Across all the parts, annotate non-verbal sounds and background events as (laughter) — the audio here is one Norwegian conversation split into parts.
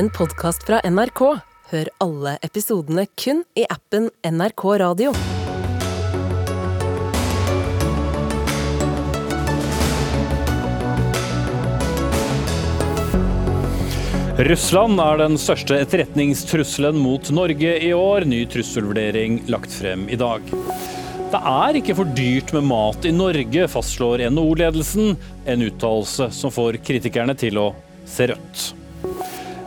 en podkast fra NRK. Hør alle episodene kun i appen NRK Radio. Russland er den største etterretningstrusselen mot Norge i år. Ny trusselvurdering lagt frem i dag. Det er ikke for dyrt med mat i Norge, fastslår NHO-ledelsen. En uttalelse som får kritikerne til å se rødt.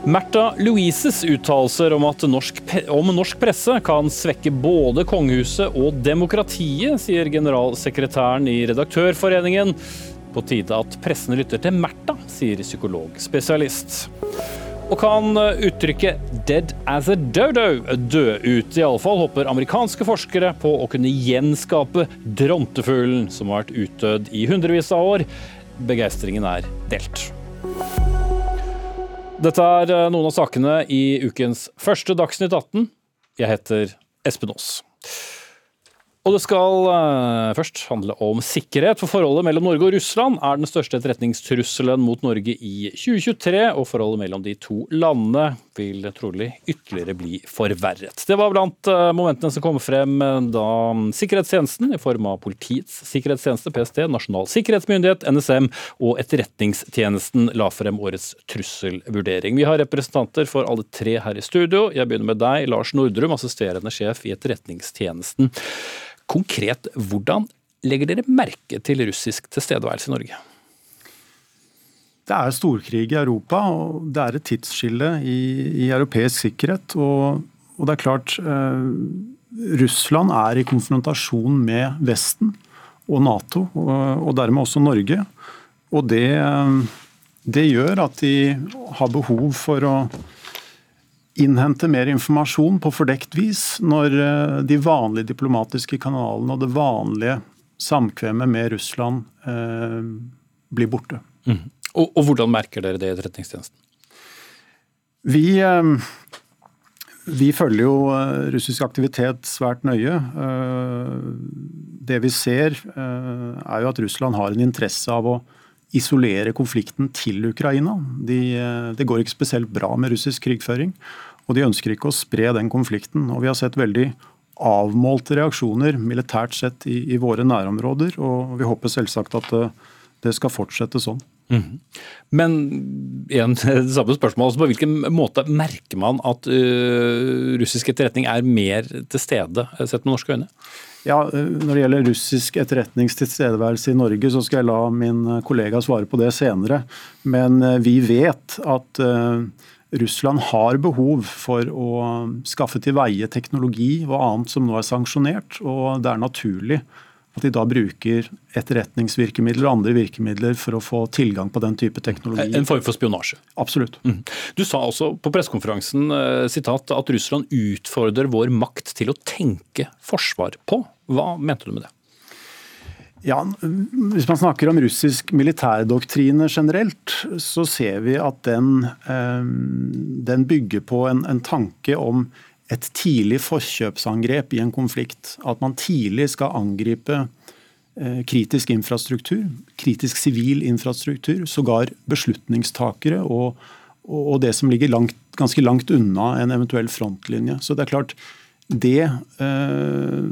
Märtha Louises uttalelser om at norsk, om norsk presse kan svekke både kongehuset og demokratiet, sier generalsekretæren i Redaktørforeningen. På tide at pressen lytter til Märtha, sier psykologspesialist. Og kan uttrykket 'dead as a dodo' dø ut? Iallfall håper amerikanske forskere på å kunne gjenskape drontefuglen som har vært utdødd i hundrevis av år. Begeistringen er delt. Dette er noen av sakene i ukens første Dagsnytt 18. Jeg heter Espen Aas. Og det skal uh, først handle om sikkerhet, for forholdet mellom Norge og Russland er den største etterretningstrusselen mot Norge i 2023, og forholdet mellom de to landene vil trolig ytterligere bli forverret. Det var blant uh, momentene som kom frem da sikkerhetstjenesten, i form av Politiets sikkerhetstjeneste, PST, Nasjonal sikkerhetsmyndighet, NSM og Etterretningstjenesten la frem årets trusselvurdering. Vi har representanter for alle tre her i studio. Jeg begynner med deg, Lars Nordrum, assisterende sjef i Etterretningstjenesten. Konkret, hvordan legger dere merke til russisk tilstedeværelse i Norge? Det er storkrig i Europa, og det er et tidsskille i, i europeisk sikkerhet. Og, og, det er klart eh, Russland er i konfrontasjon med Vesten og Nato, og, og dermed også Norge. Og det, det gjør at de har behov for å innhente mer informasjon på fordekt vis når eh, de vanlige diplomatiske kanalene og det vanlige samkvemmet med Russland eh, blir borte. Mm. Og, og, hvordan merker dere det i Etterretningstjenesten? Vi, eh, vi, følger jo eh, russisk aktivitet svært nøye. Eh, det vi ser er jo at Russland har en interesse av å isolere konflikten til Ukraina. De, det går ikke spesielt bra med russisk krigføring. Og de ønsker ikke å spre den konflikten. Og vi har sett veldig avmålte reaksjoner militært sett i, i våre nærområder. Og vi håper selvsagt at det, det skal fortsette sånn. Mm. Men igjen, (laughs) det samme spørsmål. Altså på hvilken måte merker man at uh, russisk etterretning er mer til stede sett med norske øyne? Ja, Når det gjelder russisk etterretningstilstedeværelse i Norge, så skal jeg la min kollega svare på det senere. Men vi vet at Russland har behov for å skaffe til veie teknologi og annet som nå er sanksjonert. Og det er naturlig at de da bruker etterretningsvirkemidler og andre virkemidler for å få tilgang på den type teknologi. En form for spionasje? Absolutt. Mm. Du sa også på pressekonferansen eh, at Russland utfordrer vår makt til å tenke forsvar på. Hva mente du med det? Ja, Hvis man snakker om russisk militærdoktrine generelt, så ser vi at den, eh, den bygger på en, en, tanke om et tidlig forkjøpsangrep i en konflikt. At man tidlig skal angripe eh, kritisk infrastruktur, kritisk sivil infrastruktur, sågar beslutningstakere og, og det som ligger langt, ganske langt unna en eventuell frontlinje. Så det er klart, det øh,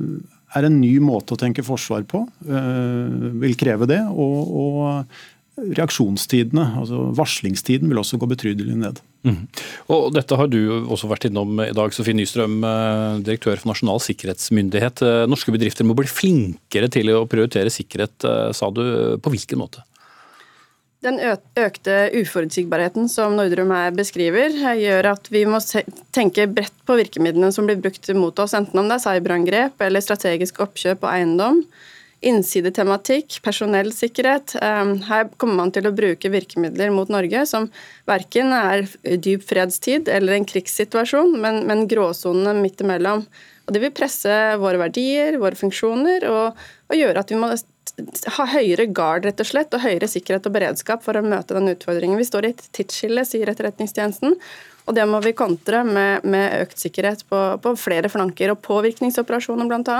er en ny måte å tenke forsvar på. Øh, vil kreve det. Og, og reaksjonstidene, altså varslingstiden, vil også gå betydelig ned. Mm. Og Dette har du også vært innom i dag, Sofie Nystrøm, eh, direktør for Nasjonal sikkerhetsmyndighet. Eh, norske bedrifter må bli flinkere til å prioritere sikkerhet, sa du. På hvilken måte? Den økte uforutsigbarheten som Nordrum her beskriver, gjør at vi må tenke bredt på virkemidlene som blir brukt mot oss, enten om det er cyberangrep eller strategisk oppkjøp og eiendom. Innsidetematikk, personellsikkerhet. Ehm, her kommer man til å bruke virkemidler mot Norge som verken er dyp fredstid eller en krigssituasjon, men, men gråsonene midt imellom. Og det vil presse våre verdier, våre funksjoner, og, og gjøre at vi må ha høyere gard rett og slett, og høyere sikkerhet og beredskap for å møte den utfordringen. Vi står i et tidsskille, sier Etterretningstjenesten. Og det må vi kontre med, med økt sikkerhet på, på, flere flanker, og påvirkningsoperasjoner bl.a.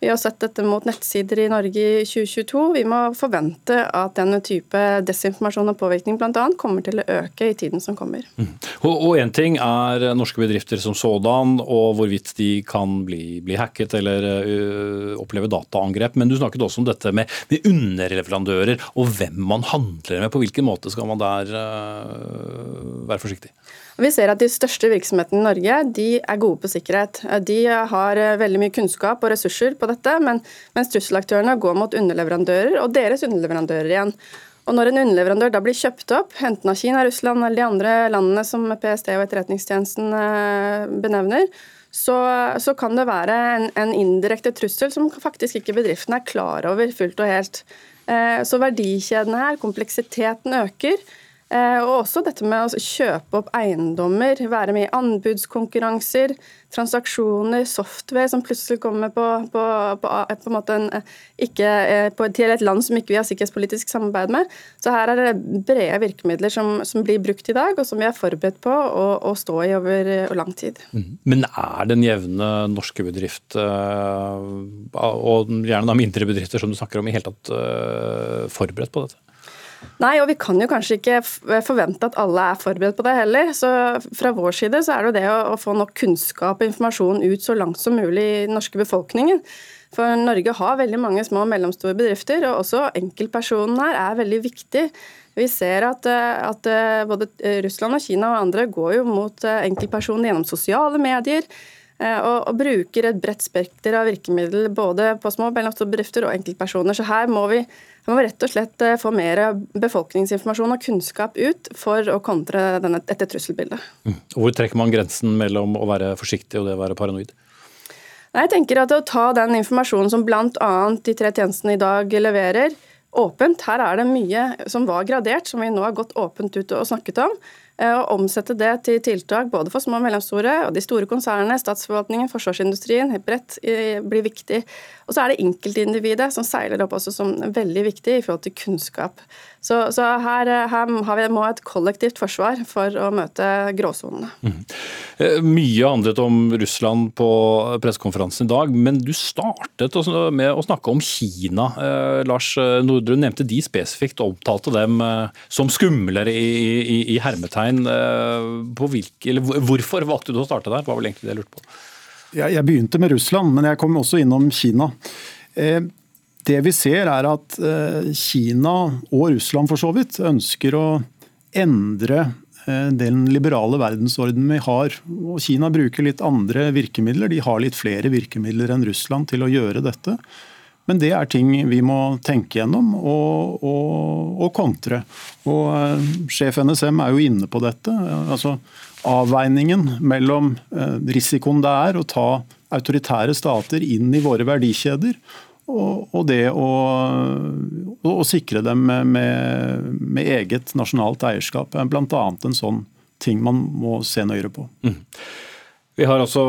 Vi har sett dette mot nettsider i Norge i 2022. Vi må forvente at denne type desinformasjon og påvirkning bl.a. kommer til å øke i tiden som kommer. Mm. Og én ting er norske bedrifter som sådan, og hvorvidt de kan bli, bli hacket eller uh, oppleve dataangrep, men du snakket også om dette med, med underleverandører og hvem man handler med. På hvilken måte skal man der uh, være forsiktig? Vi ser at De største virksomhetene i Norge de er gode på sikkerhet. De har eh, veldig mye kunnskap og ressurser på dette, men, mens trusselaktørene går mot underleverandører og deres underleverandører igjen. Og Når en underleverandør da blir kjøpt opp, enten av Kina, Russland eller de andre landene som PST og Etterretningstjenesten eh, benevner, så, så kan det være en, en, indirekte trussel som faktisk ikke bedriften er klar over fullt og helt. Eh, så verdikjedene her, kompleksiteten øker. Eh, og også dette med å kjøpe opp eiendommer, være med i anbudskonkurranser, transaksjoner, software som plutselig kommer på, på, på, på en en, ikke, eh, til et land som ikke vi har sikkerhetspolitisk samarbeid med. Så her er det brede virkemidler som, som blir brukt i dag, og som vi er forberedt på å, å stå i over, over lang tid. Mm. Men er den jevne norske bedrift, eh, og gjerne da mindre bedrifter som du snakker om, i hele tatt forberedt på dette? Nei, og vi kan jo kanskje ikke forvente at alle er forberedt på det heller. Så fra vår side så er det jo det å, få nok kunnskap og informasjon ut så langt som mulig i den norske befolkningen. For Norge har veldig mange små og mellomstore bedrifter, og også enkeltpersonen her er veldig viktig. Vi ser at, at, både Russland og Kina og andre går jo mot enkeltpersoner gjennom sosiale medier. Eh, og, og, bruker et bredt spekter av virkemidler både på små og mellomstore bedrifter og enkeltpersoner. Så her må vi vi må rett og slett eh, få mer befolkningsinformasjon og kunnskap ut for å kontre denne, dette trusselbildet. Mm. Hvor trekker man grensen mellom å være forsiktig og det å være paranoid? Jeg tenker at Å ta den informasjonen som bl.a. de tre tjenestene i dag leverer, åpent Her er det mye som var gradert, som vi nå har gått åpent ut og snakket om. Eh, og omsette det til tiltak både for små og mellomstore og de store konsernene, statsforvaltningen, forsvarsindustrien, bredt blir viktig. Og så er det enkeltindividet som seiler opp også som veldig viktig i forhold til kunnskap. Så, så her, her, har vi må et kollektivt forsvar for å møte gråsonene. Mm. Mye handlet om Russland på pressekonferansen i dag, men du startet med å snakke om Kina. Eh, Lars Nordrun nevnte de spesifikt og omtalte dem eh, som skumlere i, i, i hermetegn. Eh, hvilke, hvorfor valgte du å starte der? var vel egentlig det jeg lurte på. Jeg, jeg begynte med Russland, men jeg kom også innom Kina. Eh, det vi ser er at eh, Kina, og Russland for så vidt, ønsker å endre eh, den liberale verdensordenen vi har. Og Kina bruker litt andre virkemidler. De har litt flere virkemidler enn Russland til å gjøre dette. Men det er ting vi må tenke gjennom og, og, og kontre. Og uh, Sjef NSM er jo inne på dette. altså Avveiningen mellom uh, risikoen det er å ta autoritære stater inn i våre verdikjeder, og det å, å, sikre dem med, med, eget nasjonalt eierskap er bl.a. en sånn ting man må se nøyere på. Mm. Vi har altså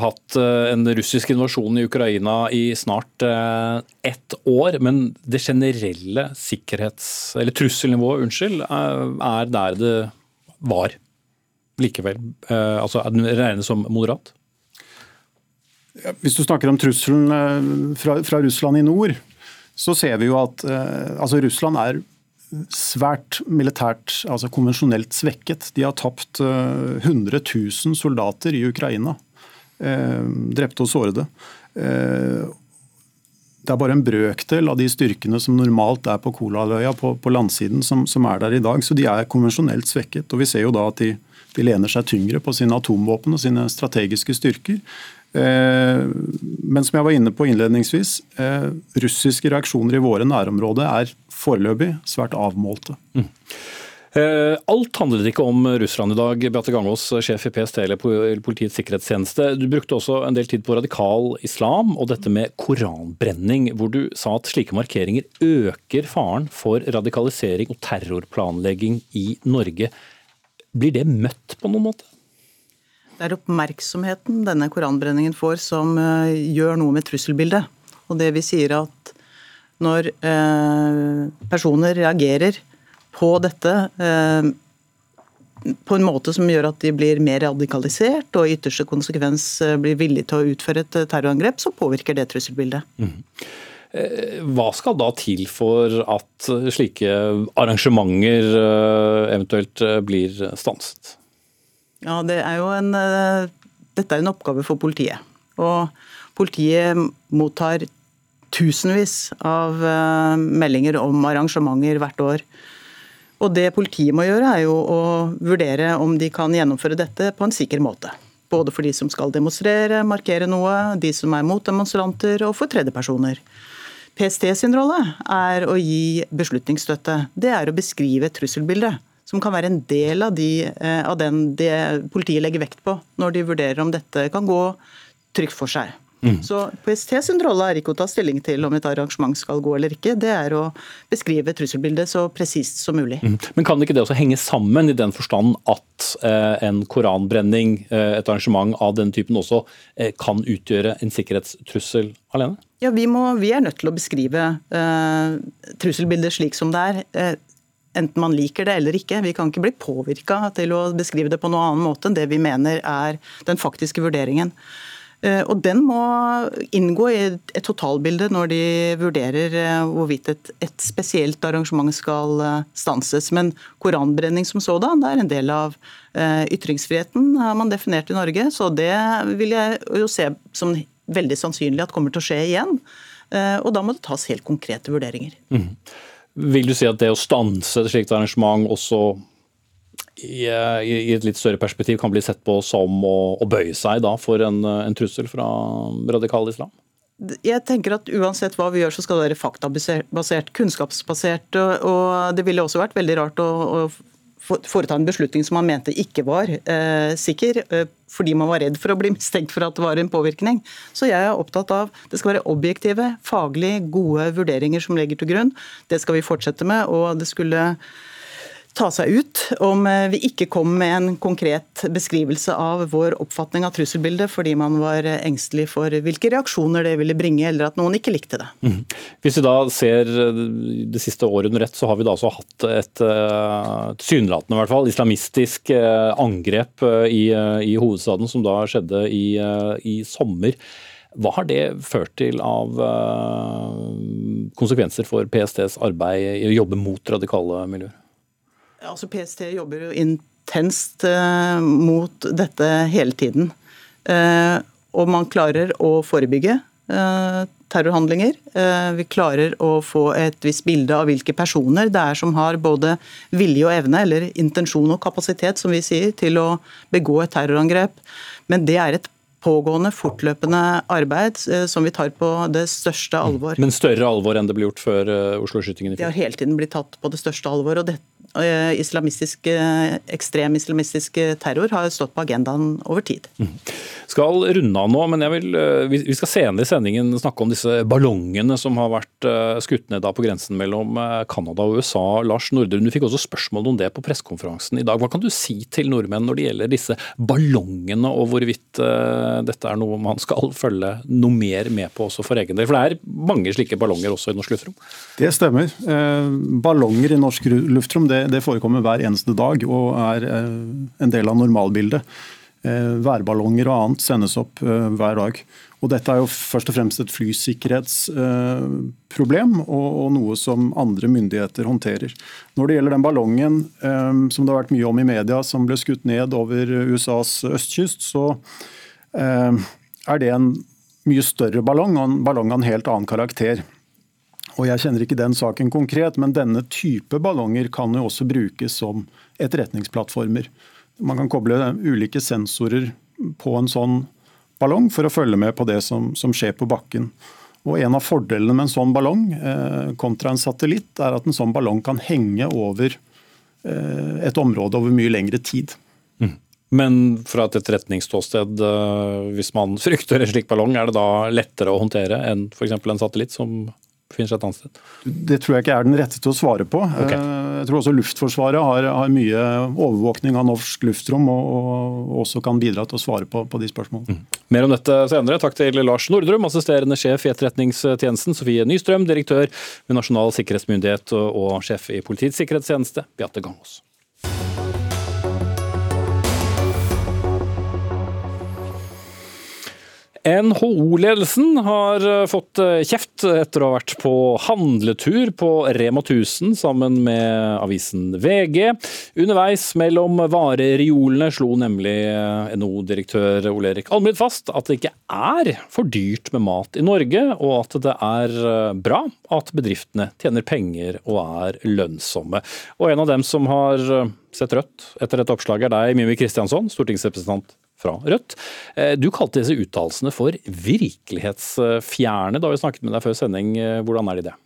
hatt eh, en russisk invasjon i Ukraina i snart eh, ett år. Men det generelle sikkerhets... eller trusselnivået, unnskyld, er der det var likevel. Eh, altså regnes som moderat? Hvis du snakker om trusselen eh, fra, fra, Russland i nord, så ser vi jo at eh, altså Russland er svært militært, altså konvensjonelt svekket. De har tapt 100 eh, 000 soldater i Ukraina. Drepte og sårede. Det er bare en brøkdel av de styrkene som normalt er på Kolaløya på, på landsiden, som, som, er der i dag. Så de er konvensjonelt svekket. Og vi ser jo da at de, de lener seg tyngre på sine atomvåpen og sine strategiske styrker. Eh, men som jeg var inne på innledningsvis, eh, russiske reaksjoner i våre nærområder er foreløpig svært avmålte. Mm. Eh, alt handlet ikke om Russland i dag. Beate Gangås, sjef i PST eller Politiets sikkerhetstjeneste. Du brukte også en del tid på radikal islam og dette med koranbrenning, hvor du sa at slike markeringer øker faren for radikalisering og terrorplanlegging i Norge. Blir det møtt på noen måte? Det er oppmerksomheten denne koranbrenningen får som uh, gjør noe med trusselbildet. Og det vi sier at når uh, personer reagerer på dette uh, på en måte som gjør at de blir mer radikalisert og i ytterste konsekvens eh, blir villige til å utføre et terrorangrep, så påvirker det trusselbildet. Mm. Hva skal da til for at slike arrangementer eventuelt blir stanset? Ja, det er jo en, Dette er en oppgave for politiet. Og politiet mottar tusenvis av meldinger om arrangementer hvert år. Og Det politiet må gjøre, er jo å vurdere om de kan gjennomføre dette på en sikker måte. Både for de som skal demonstrere, markere noe, de som er mot demonstranter, og for tredjepersoner. PST sin rolle er å gi beslutningsstøtte. Det er å beskrive trusselbildet. Som kan være en del av, de, eh, av den det politiet legger vekt på når de vurderer om dette kan gå trygt for seg. Mm. Så PST sin rolle er ikke å ta stilling til om et arrangement skal gå eller ikke, det er å beskrive trusselbildet så presist som mulig. Mm. Men kan ikke det også henge sammen i den forstand at eh, en koranbrenning, eh, et arrangement av den typen også, eh, kan utgjøre en sikkerhetstrussel alene? Ja, vi, må, vi er nødt til å beskrive eh, trusselbildet slik som det er. Eh, enten man liker det eller ikke. Vi kan ikke bli påvirka til å beskrive det på noen annen måte enn det vi mener er den faktiske vurderingen. Eh, og Den må inngå i et totalbilde når de vurderer eh, hvorvidt et, et spesielt arrangement skal eh, stanses. Men koranbrenning som sådan er en del av ytringsfriheten, har man definert i Norge. Så det vil jeg jo se som veldig sannsynlig at kommer til å skje igjen. Og da må det tas helt konkrete vurderinger. Mm. Vil du si at det å stanse et slikt arrangement også i, i, et litt større perspektiv kan bli sett på som å, å bøye seg da for en, en, trussel fra radikal islam? Jeg tenker at Uansett hva vi gjør, så skal det være faktabasert, kunnskapsbasert. Og, og det ville også vært veldig rart å, å foreta en beslutning som man mente ikke var eh, sikker, eh, fordi man var redd for å bli (laughs) mistenkt for at det var en påvirkning. Så jeg er opptatt av det skal være objektive, faglig gode vurderinger som legger til grunn. Det skal vi fortsette med. og det skulle ta seg ut om eh, vi ikke kom med en konkret beskrivelse av vår oppfatning av trusselbildet fordi man var engstelig for hvilke reaksjoner det ville bringe, eller at noen ikke likte det. Mm. Hvis vi da ser eh, det siste året under ett, så har vi da altså hatt et tilsynelatende i hvert fall, islamistisk angrep i, i, hovedstaden, som da skjedde i, i sommer. Hva har det ført til av konsekvenser for PSTs arbeid i å jobbe mot radikale miljøer? Altså PST jobber jo intenst eh, mot dette hele tiden. Eh, og man klarer å forebygge eh, terrorhandlinger. Vi klarer å få et visst bilde av hvilke personer det er som har både vilje og evne, eller intensjon og kapasitet, som vi sier, til å begå et terrorangrep. Men det er et pågående, fortløpende arbeid som vi tar på det største alvor. Men større alvor enn det ble gjort før Oslo-skytingen i fjor? Det har hele tiden blitt tatt på det største alvor. og dette Eh, islamistisk, eh, ekstrem islamistisk terror har stått på agendaen over tid. Mm. Skal runde av nå, men vil, eh, vi skal senere i sendingen snakke om disse ballongene som har vært skutt ned på grensen mellom Canada og USA. Lars Nordrun, du fikk også spørsmål om det på pressekonferansen i dag. Hva kan du si til nordmenn når det gjelder disse ballongene, og hvorvidt dette er noe man skal følge noe mer med på også for egen del? For det er mange slike ballonger også i norsk luftrom? Det stemmer. Ballonger i norsk luftrom det det, forekommer hver eneste dag og er eh, en del av normalbildet. Eh, værballonger og annet sendes opp eh, hver dag. Og Dette er jo først og fremst et flysikkerhetsproblem og noe som andre myndigheter håndterer. Når det gjelder den ballongen som det har vært mye om i media, som ble skutt ned over USAs østkyst, så er det en mye større ballong og en ballong av en helt annen karakter. Og Jeg kjenner ikke den saken konkret, men denne type ballonger kan jo også brukes som etterretningsplattformer. Man kan koble ulike sensorer på en sånn ballong for å følge med på det som, som skjer på bakken. Og En av fordelene med en sånn ballong eh, kontra en satellitt, er at en sånn ballong kan henge over eh, et område over mye lengre tid. Mm. Men fra et etterretningsståsted, eh, hvis man frykter en slik ballong, er det da lettere å håndtere enn f.eks. en satellitt som befinner seg et annet sted? Det tror jeg ikke er den rette til å svare på. Okay. Eh, jeg tror også Luftforsvaret har, har, mye overvåkning av norsk luftrom og, og, også kan bidra til å svare på, på de spørsmålene. Mm. Mer om dette senere. Takk til Lars Nordrum, assisterende sjef i Etterretningstjenesten, Sofie Nystrøm, direktør ved Nasjonal sikkerhetsmyndighet og, og sjef i Politiets sikkerhetstjeneste, Beate Gangås. NHO-ledelsen har eh, fått eh, kjeft etter å ha vært på handletur på Rema 1000 sammen med avisen VG. Underveis mellom varereolene slo nemlig eh, NHO-direktør Ole Erik Almrid fast at det ikke er for dyrt med mat i Norge, og at det er bra at bedriftene tjener penger og er lønnsomme. Og en av dem som har sett rødt etter dette oppslaget, er deg, Mimmi Kristiansson, stortingsrepresentant fra Rødt. Eh, du kalte disse uttalelsene for virkelighetsfjerne da vi snakket med deg før sending. Eh, hvordan er de det?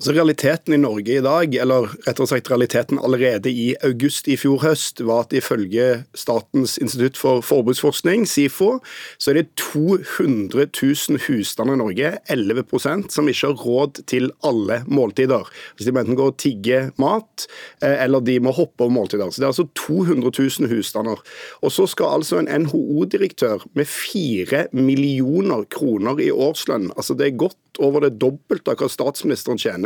Altså Realiteten i Norge i dag, eller rettere sagt realiteten allerede i august i fjor høst, var at ifølge Statens institutt for forbruksforskning, SIFO, så er det 200 000 husstander i Norge, 11% som ikke har råd til alle måltider. Så De enten gå og tigge mat, eh, eller de må hoppe over måltider. Så Det er altså 200 000 husstander. Og så skal altså en NHO-direktør med 4 millioner kroner i årslønn, altså det er godt over det dobbelte av hva statsministeren tjener,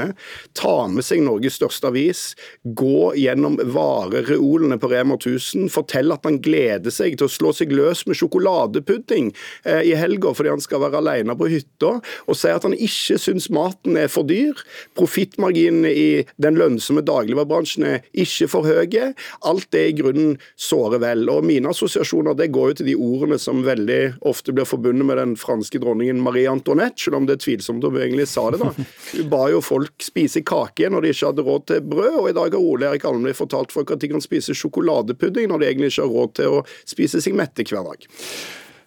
ta med seg Norges største avis, gå gjennom varereolene på Rema 1000, fortell at han gleder seg til å slå seg løs med sjokoladepudding eh, i helga fordi han skal være alene på hytta, og si at han ikke syns maten er for dyr, profittmarginene i den lønnsomme dagligvarebransjen er ikke for høye. Alt det i grunnen sårer vel. Og Mine assosiasjoner det går jo til de ordene som veldig ofte blir forbundet med den franske dronningen Marie Antoinette, selv om det er tvilsomt om hun egentlig sa det. da. Hun ba jo folk spise kake når de ikke hadde råd til brød, og i dag har Ole Erik Almli fortalt folk at de kan spise sjokoladepudding når de egentlig ikke har råd til å spise seg mette hver dag.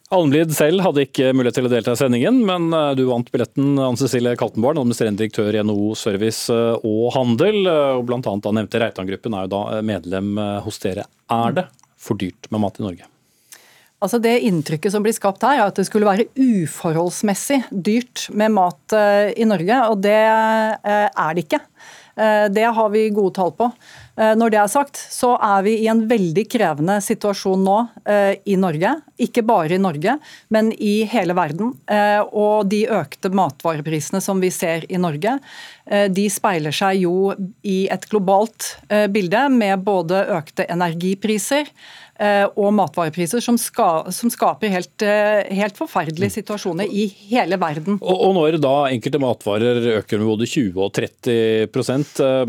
Almlid selv hadde ikke mulighet til å delta i sendingen, men eh, du vant billetten, Anne Cecilie Kaltenborn, administrerende direktør i NHO Service eh, og Handel. Eh, og blant annet da nevnte Reitan-gruppen er jo da medlem hos dere. Er det for dyrt med mat i Norge? Altså Det inntrykket som blir skapt her, er at det skulle være uforholdsmessig dyrt med mat eh, i Norge, og det eh, er det ikke. Eh, det har vi gode tall på. Når det er sagt, så er vi i en veldig krevende situasjon nå i Norge. Ikke bare i Norge, men i hele verden. Og de økte matvareprisene som vi ser i Norge, de speiler seg jo i et globalt bilde med både økte energipriser, og matvarepriser som, ska, som skaper helt, eh, helt, forferdelige situasjoner i hele verden. Og, og når da enkelte matvarer øker med både 20 og 30 eh,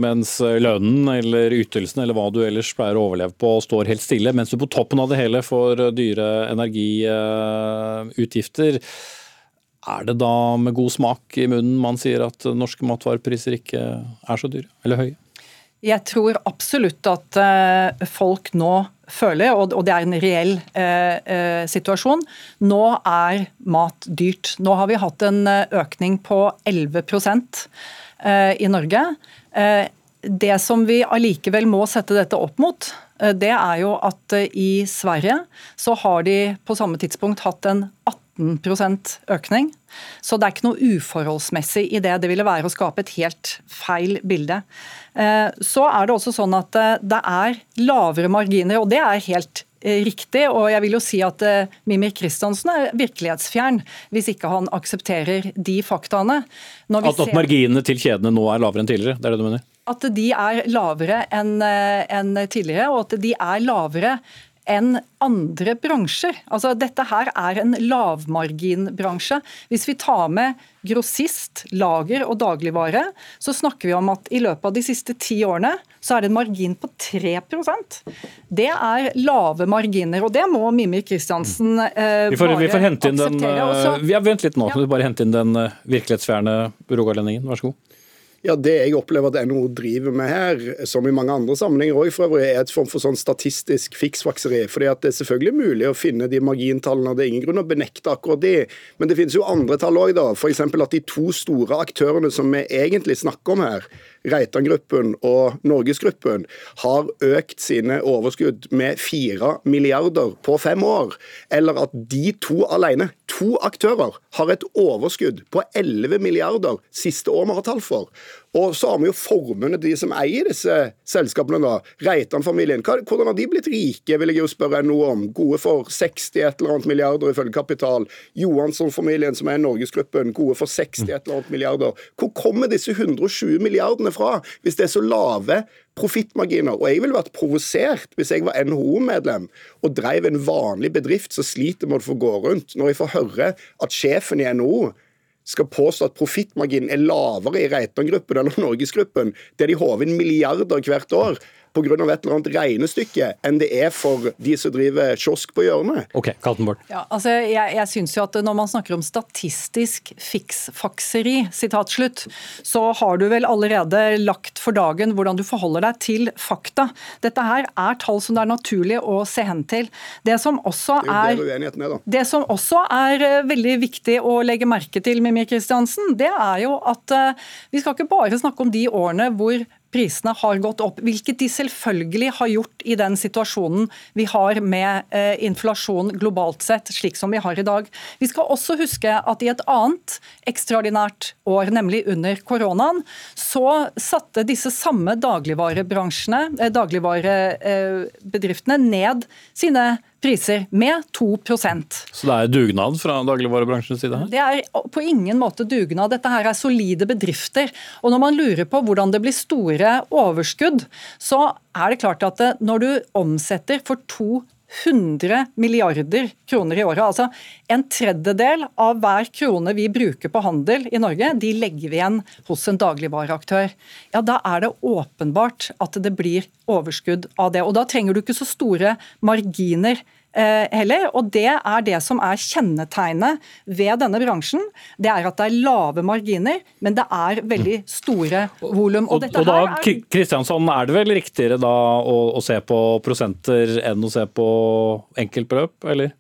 mens lønnen eller ytelsen eller hva du ellers pleier å overleve på står helt stille, mens du på toppen av det hele får dyre energiutgifter, er det da med god smak i munnen man sier at norske matvarepriser ikke er så dyre eller høye? Jeg tror absolutt at eh, folk nå føler, og det er en reell eh, eh, situasjon, nå er mat dyrt. Nå har vi hatt en økning på 11 eh, i Norge. Det som vi allikevel må sette dette opp mot, det er jo at i Sverige så har de på samme tidspunkt hatt en 18 økning. Så det er ikke noe uforholdsmessig i det. Det ville være å skape et helt feil bilde. Eh, så er det også sånn at eh, det er lavere marginer, og det er helt eh, riktig. Og jeg vil jo si at Mimir Kristiansen er virkelighetsfjern hvis ikke han aksepterer de faktaene. At, at marginene til kjedene nå er lavere enn tidligere? det er det du mener? At de er lavere enn en tidligere, og at de er lavere enn andre bransjer. Altså, dette her er en lavmarginbransje. Hvis vi tar med grossist, lager og dagligvare, så snakker vi om at i løpet av de siste ti årene så er det en margin på 3% Det er lave marginer, og det må Mimir Kristiansen eh, vi får, bare vi får hente inn akseptere. Den, uh, vi har Vent litt nå, ja. bare hente inn den uh, virkelighetsfjerne rogalendingen. Vær så god. Ja, Det jeg opplever at NHO driver med her, som i mange andre sammenhenger òg for øvrig, er et form for sånn statistisk fiksfakseri. fordi at Det er selvfølgelig mulig å finne de margintallene, det er ingen grunn å benekte akkurat de. Men det finnes jo andre tall òg. F.eks. at de to store aktørene som vi egentlig snakker om her, Reitan-gruppen og Norgesgruppen har økt sine overskudd med 4 milliarder på fem år. Eller at de to alene, to aktører, har et overskudd på 11 milliarder siste år vi har tall for. Og så har vi jo formuene til de som eier disse selskapene, da. Reitan-familien. Hvordan har de blitt rike, vil jeg jo spørre noe om. Gode for 60 et eller annet milliarder ifølge Kapital. Johansson-familien, som er Norgesgruppen, gode for 60 et eller annet milliarder. Hvor kommer disse 120 milliardene fra. Hvis det er så lave profittmarginer. Og jeg ville vært provosert hvis jeg var NHO-medlem og drev en vanlig bedrift som sliter med å få gå rundt, når jeg får høre at sjefen i NHO skal påstå at profittmarginen er lavere i Reitan-gruppen eller Norgesgruppen, der de håver inn milliarder hvert år pga. et eller annet regnestykke enn det er for de som driver kiosk på hjørnet. Ok, Kaltenborg. Ja, altså jeg, jeg synes jo at Når man snakker om statistisk fiksfakseri, sitat slutt, så har du vel allerede lagt for dagen hvordan du forholder deg til fakta. Dette her er tall som det er naturlig å se hen til. Det som også er, er, det som også er eh, veldig viktig å legge merke til, Mimir Kristiansen, det er jo at uh, vi skal ikke bare snakke om de årene hvor prisene har gått opp, hvilket de selvfølgelig har gjort i den situasjonen vi har med eh, inflasjon globalt sett, slik som vi har i dag. Vi skal også huske at i et annet ekstraordinært år, nemlig under koronaen, så satte disse samme dagligvarebransjene, eh, dagligvarebedriftene, ned sine priser med 2% Så det er dugnad fra dagligvarebransjens side her? Det er på ingen måte dugnad. Dette her er solide bedrifter. Og når man lurer på hvordan det blir store overskudd, så er det klart at når du omsetter for 200 milliarder kroner i året. Altså en tredjedel av hver krone vi bruker på handel i Norge, de legger vi igjen hos en dagligvareaktør. Ja, Da er det åpenbart at det blir overskudd av det. Og da trenger du ikke så store marginer heller. Og det er det som er kjennetegnet ved denne bransjen. Det er at det er lave marginer, men det er veldig store volum. Og, og, og, da Kristiansson, er det vel riktigere da å, å se på prosenter enn å se på enkeltbeløp, eller?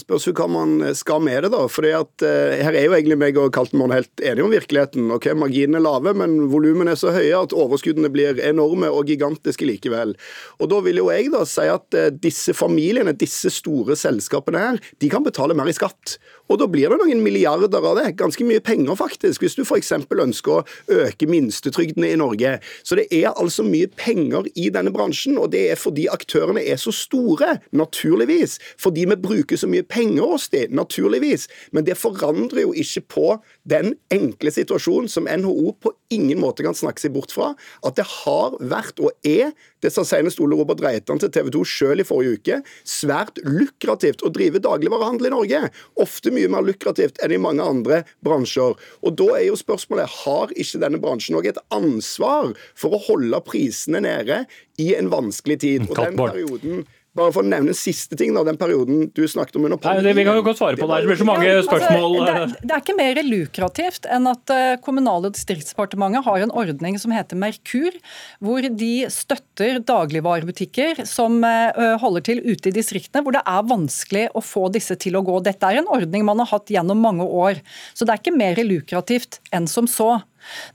Spørs jo hva man skal med det, da. For uh, her er jo egentlig meg og Kaltenborn helt enige om virkeligheten. ok, Marginene er lave, men volumene er så høye at overskuddene blir enorme og gigantiske likevel. Og Da vil jo jeg da si at uh, disse familiene, disse store selskapene her, de kan betale mer i skatt. Og da blir det noen milliarder av det. Ganske mye penger, faktisk, hvis du f.eks. ønsker å øke minstetrygdene i Norge. Så det er altså mye penger i denne bransjen, og det er fordi aktørene er så store, naturligvis. Fordi vi bruker så mye penger hos dem, naturligvis. Men det forandrer jo ikke på den enkle situasjonen som NHO på ingen måte kan snakke seg bort fra, at det har vært og er det sa senest Ole Robert Reitan til TV 2 sjøl i forrige uke. Svært lukrativt å drive dagligvarehandel i Norge. Ofte mye mer lukrativt enn i mange andre bransjer. Og Da er jo spørsmålet har ikke denne bransjen òg et ansvar for å holde prisene nede i en vanskelig tid. Og den perioden bare for å nevne en siste ting, da, den perioden du snakket om under pandemien. Nei, vi kan jo godt svare på det, det blir så mange ja, spørsmål. Altså, det, det, er ikke mer lukrativt enn at uh, Kommunal- og distriktsdepartementet har en ordning som heter Merkur, hvor de støtter dagligvarebutikker som uh, holder til ute i distriktene, hvor det er vanskelig å få disse til å gå. Dette er en ordning man har hatt gjennom mange år, så det er ikke mer lukrativt enn som så.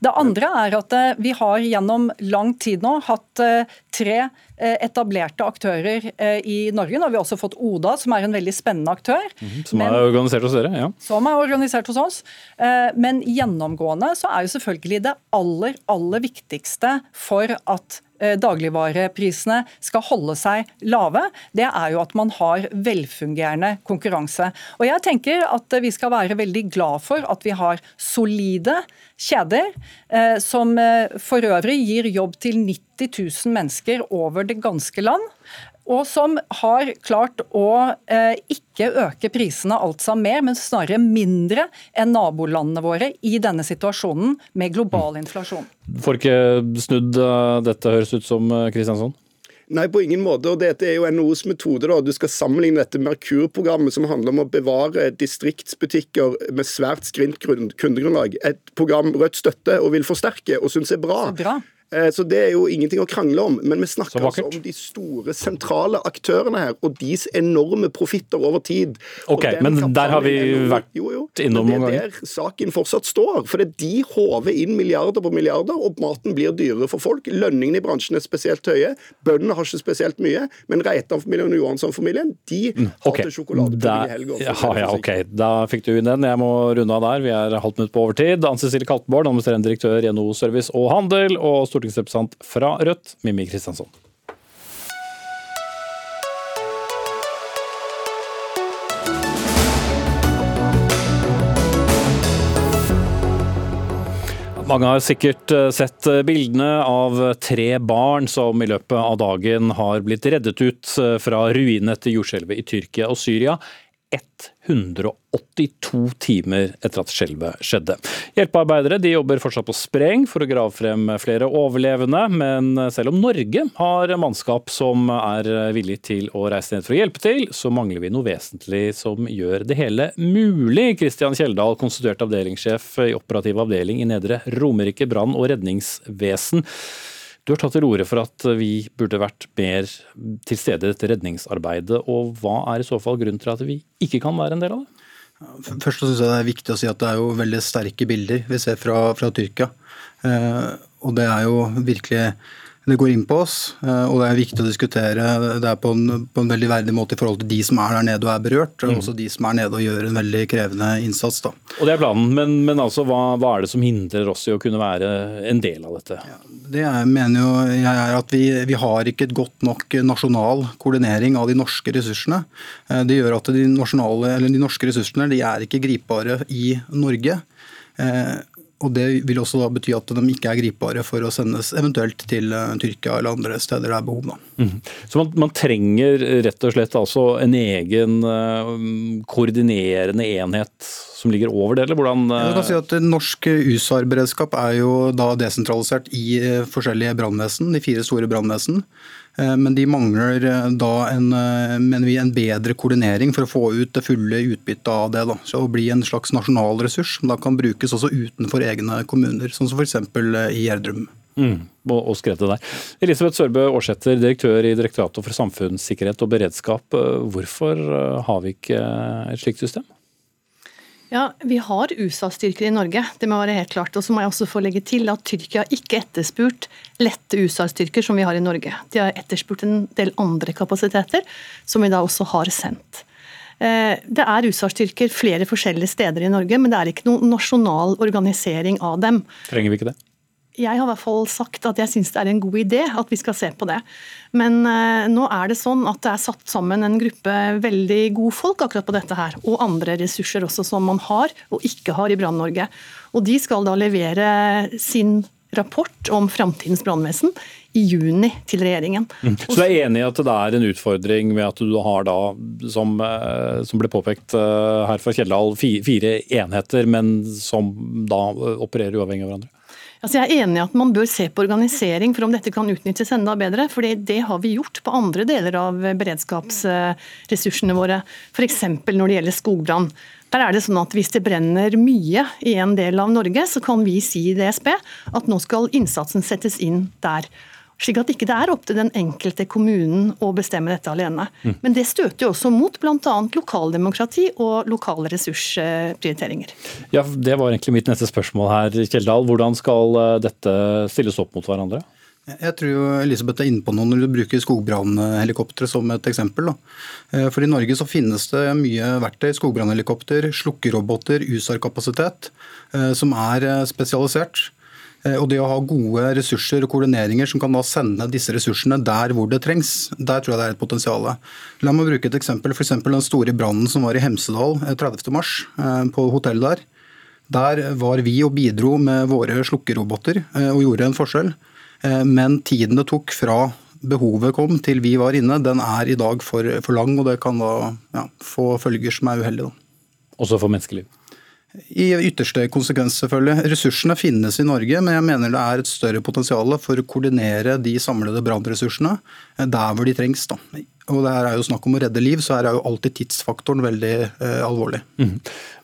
Det andre er at eh, vi har gjennom lang tid nå hatt eh, tre eh, etablerte aktører i Norge. Nå har vi også fått Oda, som er en veldig spennende aktør. Mm, som er organisert hos dere, ja. Som er organisert hos oss. Men gjennomgående så er jo selvfølgelig det aller, aller viktigste for at dagligvareprisene skal holde seg lave, det er jo at man har velfungerende konkurranse. Og jeg tenker at vi skal være veldig glad for at vi har solide kjeder, eh, som eh, for øvrig gir jobb til 90 000 mennesker over det ganske land og som har klart å eh, ikke øke prisene altså mer, men snarere mindre enn nabolandene våre i denne situasjonen med global inflasjon. Får ikke snudd uh, dette, høres ut som uh, Kristiansson? Nei, på ingen måte. og Dette er jo NHOs metode. da. Du skal sammenligne dette Merkur-programmet, som handler om å bevare distriktsbutikker med svært skrint kundegrunnlag. Et program Rødt støtter og vil forsterke og syns er bra. Så bra. Eh, så det er jo ingenting å krangle om. Men vi snakker altså om de store sentrale aktørene her, og deres enorme profitter over tid. Ok, Men der har vi vært jo, jo, innom noen ganger. Det er der saken fortsatt står. For det de håver inn milliarder på milliarder, og maten blir dyrere for folk. Lønningene i bransjen er spesielt høye. Bøndene har ikke spesielt mye. Men Reitan-familien og Johansson-familien de mm, okay. har til sjokoladepudding i helga. Ja, ja, ok. Da fikk du inn den. Jeg må runde av der. Vi er halvt minutt på overtid. Ann Cecilie Kaltenborg, administrerende direktør i NHO Service og Handel. og stortingsrepresentant fra Rødt, Mimmi Kristiansson. Mange har sikkert eh, sett eh, bildene av tre barn som i løpet av dagen har blitt reddet ut eh, fra ruinene etter jordskjelvet i Tyrkia og Syria. 182 timer etter at skjelvet skjedde. Hjelpearbeidere de jobber fortsatt på spreng for å grave frem flere overlevende, men selv om Norge har mannskap som er villig til å reise ned for å hjelpe til, så mangler vi noe vesentlig som gjør det hele mulig. Kristian Kjeldal, konstituert avdelingssjef i operativ avdeling i Nedre Romerike brann- og redningsvesen. Du har tatt til orde for at vi burde vært mer til stede i dette redningsarbeidet. og Hva er i så fall grunnen til at vi ikke kan være en del av det? Først synes jeg det er viktig å si at det er jo veldig sterke bilder vi ser fra, fra Tyrkia. Eh, og det er jo virkelig det går inn på oss, eh, og det er viktig å diskutere det på en, på en, veldig verdig måte i forhold til de som er der nede og er berørt, og mm. også de som er nede og gjør en veldig krevende innsats. Da. Og Det er planen, men, men altså, hva, hva, er det som hindrer oss i å kunne være en del av dette? Ja, det er, mener jo jeg er at vi, vi, har ikke et godt nok nasjonal koordinering av de norske ressursene. Eh, det gjør at de, de norske ressursene de er ikke gripbare i Norge. Eh, og Det vil også da bety at de ikke er gripbare for å sendes eventuelt til uh, Tyrkia eller andre steder det er behov. Mm. Så man, man, trenger rett og slett altså en egen uh, koordinerende enhet som ligger over det, eller hvordan. Jeg kan si at Norsk USAR-beredskap er jo da desentralisert i forskjellige brannvesen, de fire store brannvesen. Eh, men de mangler eh, da en, eh, mener vi, en bedre koordinering for å få ut det fulle utbyttet av det. Da. Så Å bli en slags nasjonal ressurs som da kan brukes også utenfor egne kommuner, sånn som f.eks. i Gjerdrum. Mm, og, og der. Elisabeth Sørbø Aarsæter, direktør i Direktoratet for samfunnssikkerhet og beredskap. Hvorfor har vi ikke et slikt system? Ja, Vi har USA-styrker i Norge, det må være helt klart. Og så må jeg også få legge til at Tyrkia ikke etterspurt lette USA-styrker som vi har i Norge. De har etterspurt en del andre kapasiteter, som vi da også har sendt. Eh, det er USA-styrker flere forskjellige steder i Norge, men det er ikke noen nasjonal organisering av dem. Trenger vi ikke det? Jeg har i hvert fall sagt at jeg syns det er en god idé at vi skal se på det. Men eh, nå er det sånn at det er satt sammen en gruppe veldig gode folk akkurat på dette her. Og andre ressurser også som man har og ikke har i Brann-Norge. Og de skal da levere sin rapport om framtidens brannvesen i juni til regjeringen. Mm. Så du er enig i at det er en utfordring med at du har da, som, eh, som ble påpekt eh, her fra Kjeldal, fire enheter, men som da opererer uavhengig av hverandre? Altså jeg er enig i at man bør se på organisering for om dette kan utnyttes enda bedre. for det har vi gjort på andre deler av beredskapsressursene våre. F.eks. når det gjelder skogbrann. Der er det sånn at Hvis det brenner mye i en del av Norge, så kan vi si i DSB at nå skal innsatsen settes inn der. Slik at ikke det er opp til den enkelte kommunen å bestemme dette alene. Mm. Men det støter jo også mot bl.a. lokaldemokrati og lokale ressursprioriteringer. Ja, Det var egentlig mitt neste spørsmål her, Kjeldal. Hvordan skal eh, dette stilles opp mot hverandre? Jeg tror jo Elisabeth er inne på noe når du bruker skogbrannhelikoptre som et eksempel. Da. for I Norge så finnes det mye verktøy, skogbrannhelikopter, slukkeroboter, USAR-kapasitet, eh, som er spesialisert. Eh, og det å ha gode ressurser og koordineringer som kan da sende disse ressursene der hvor det trengs, der tror jeg det er et potensial. La meg bruke et eksempel. F.eks. den store brannen som var i Hemsedal 30.3 eh, eh, på hotellet der. Der var vi og bidro med våre slukkeroboter og gjorde en forskjell. Men tiden det tok fra behovet kom til vi var inne, den er i dag for, for lang, og det kan da ja, få følger som er uheldige. Også for menneskeliv? I ytterste konsekvens, selvfølgelig. Ressursene finnes i Norge, men jeg mener det er et større potensial for å koordinere de samlede brannressursene der hvor de trengs. Da. Og det er jo snakk om å redde liv, så her er jo alltid tidsfaktoren veldig eh, alvorlig. Mm.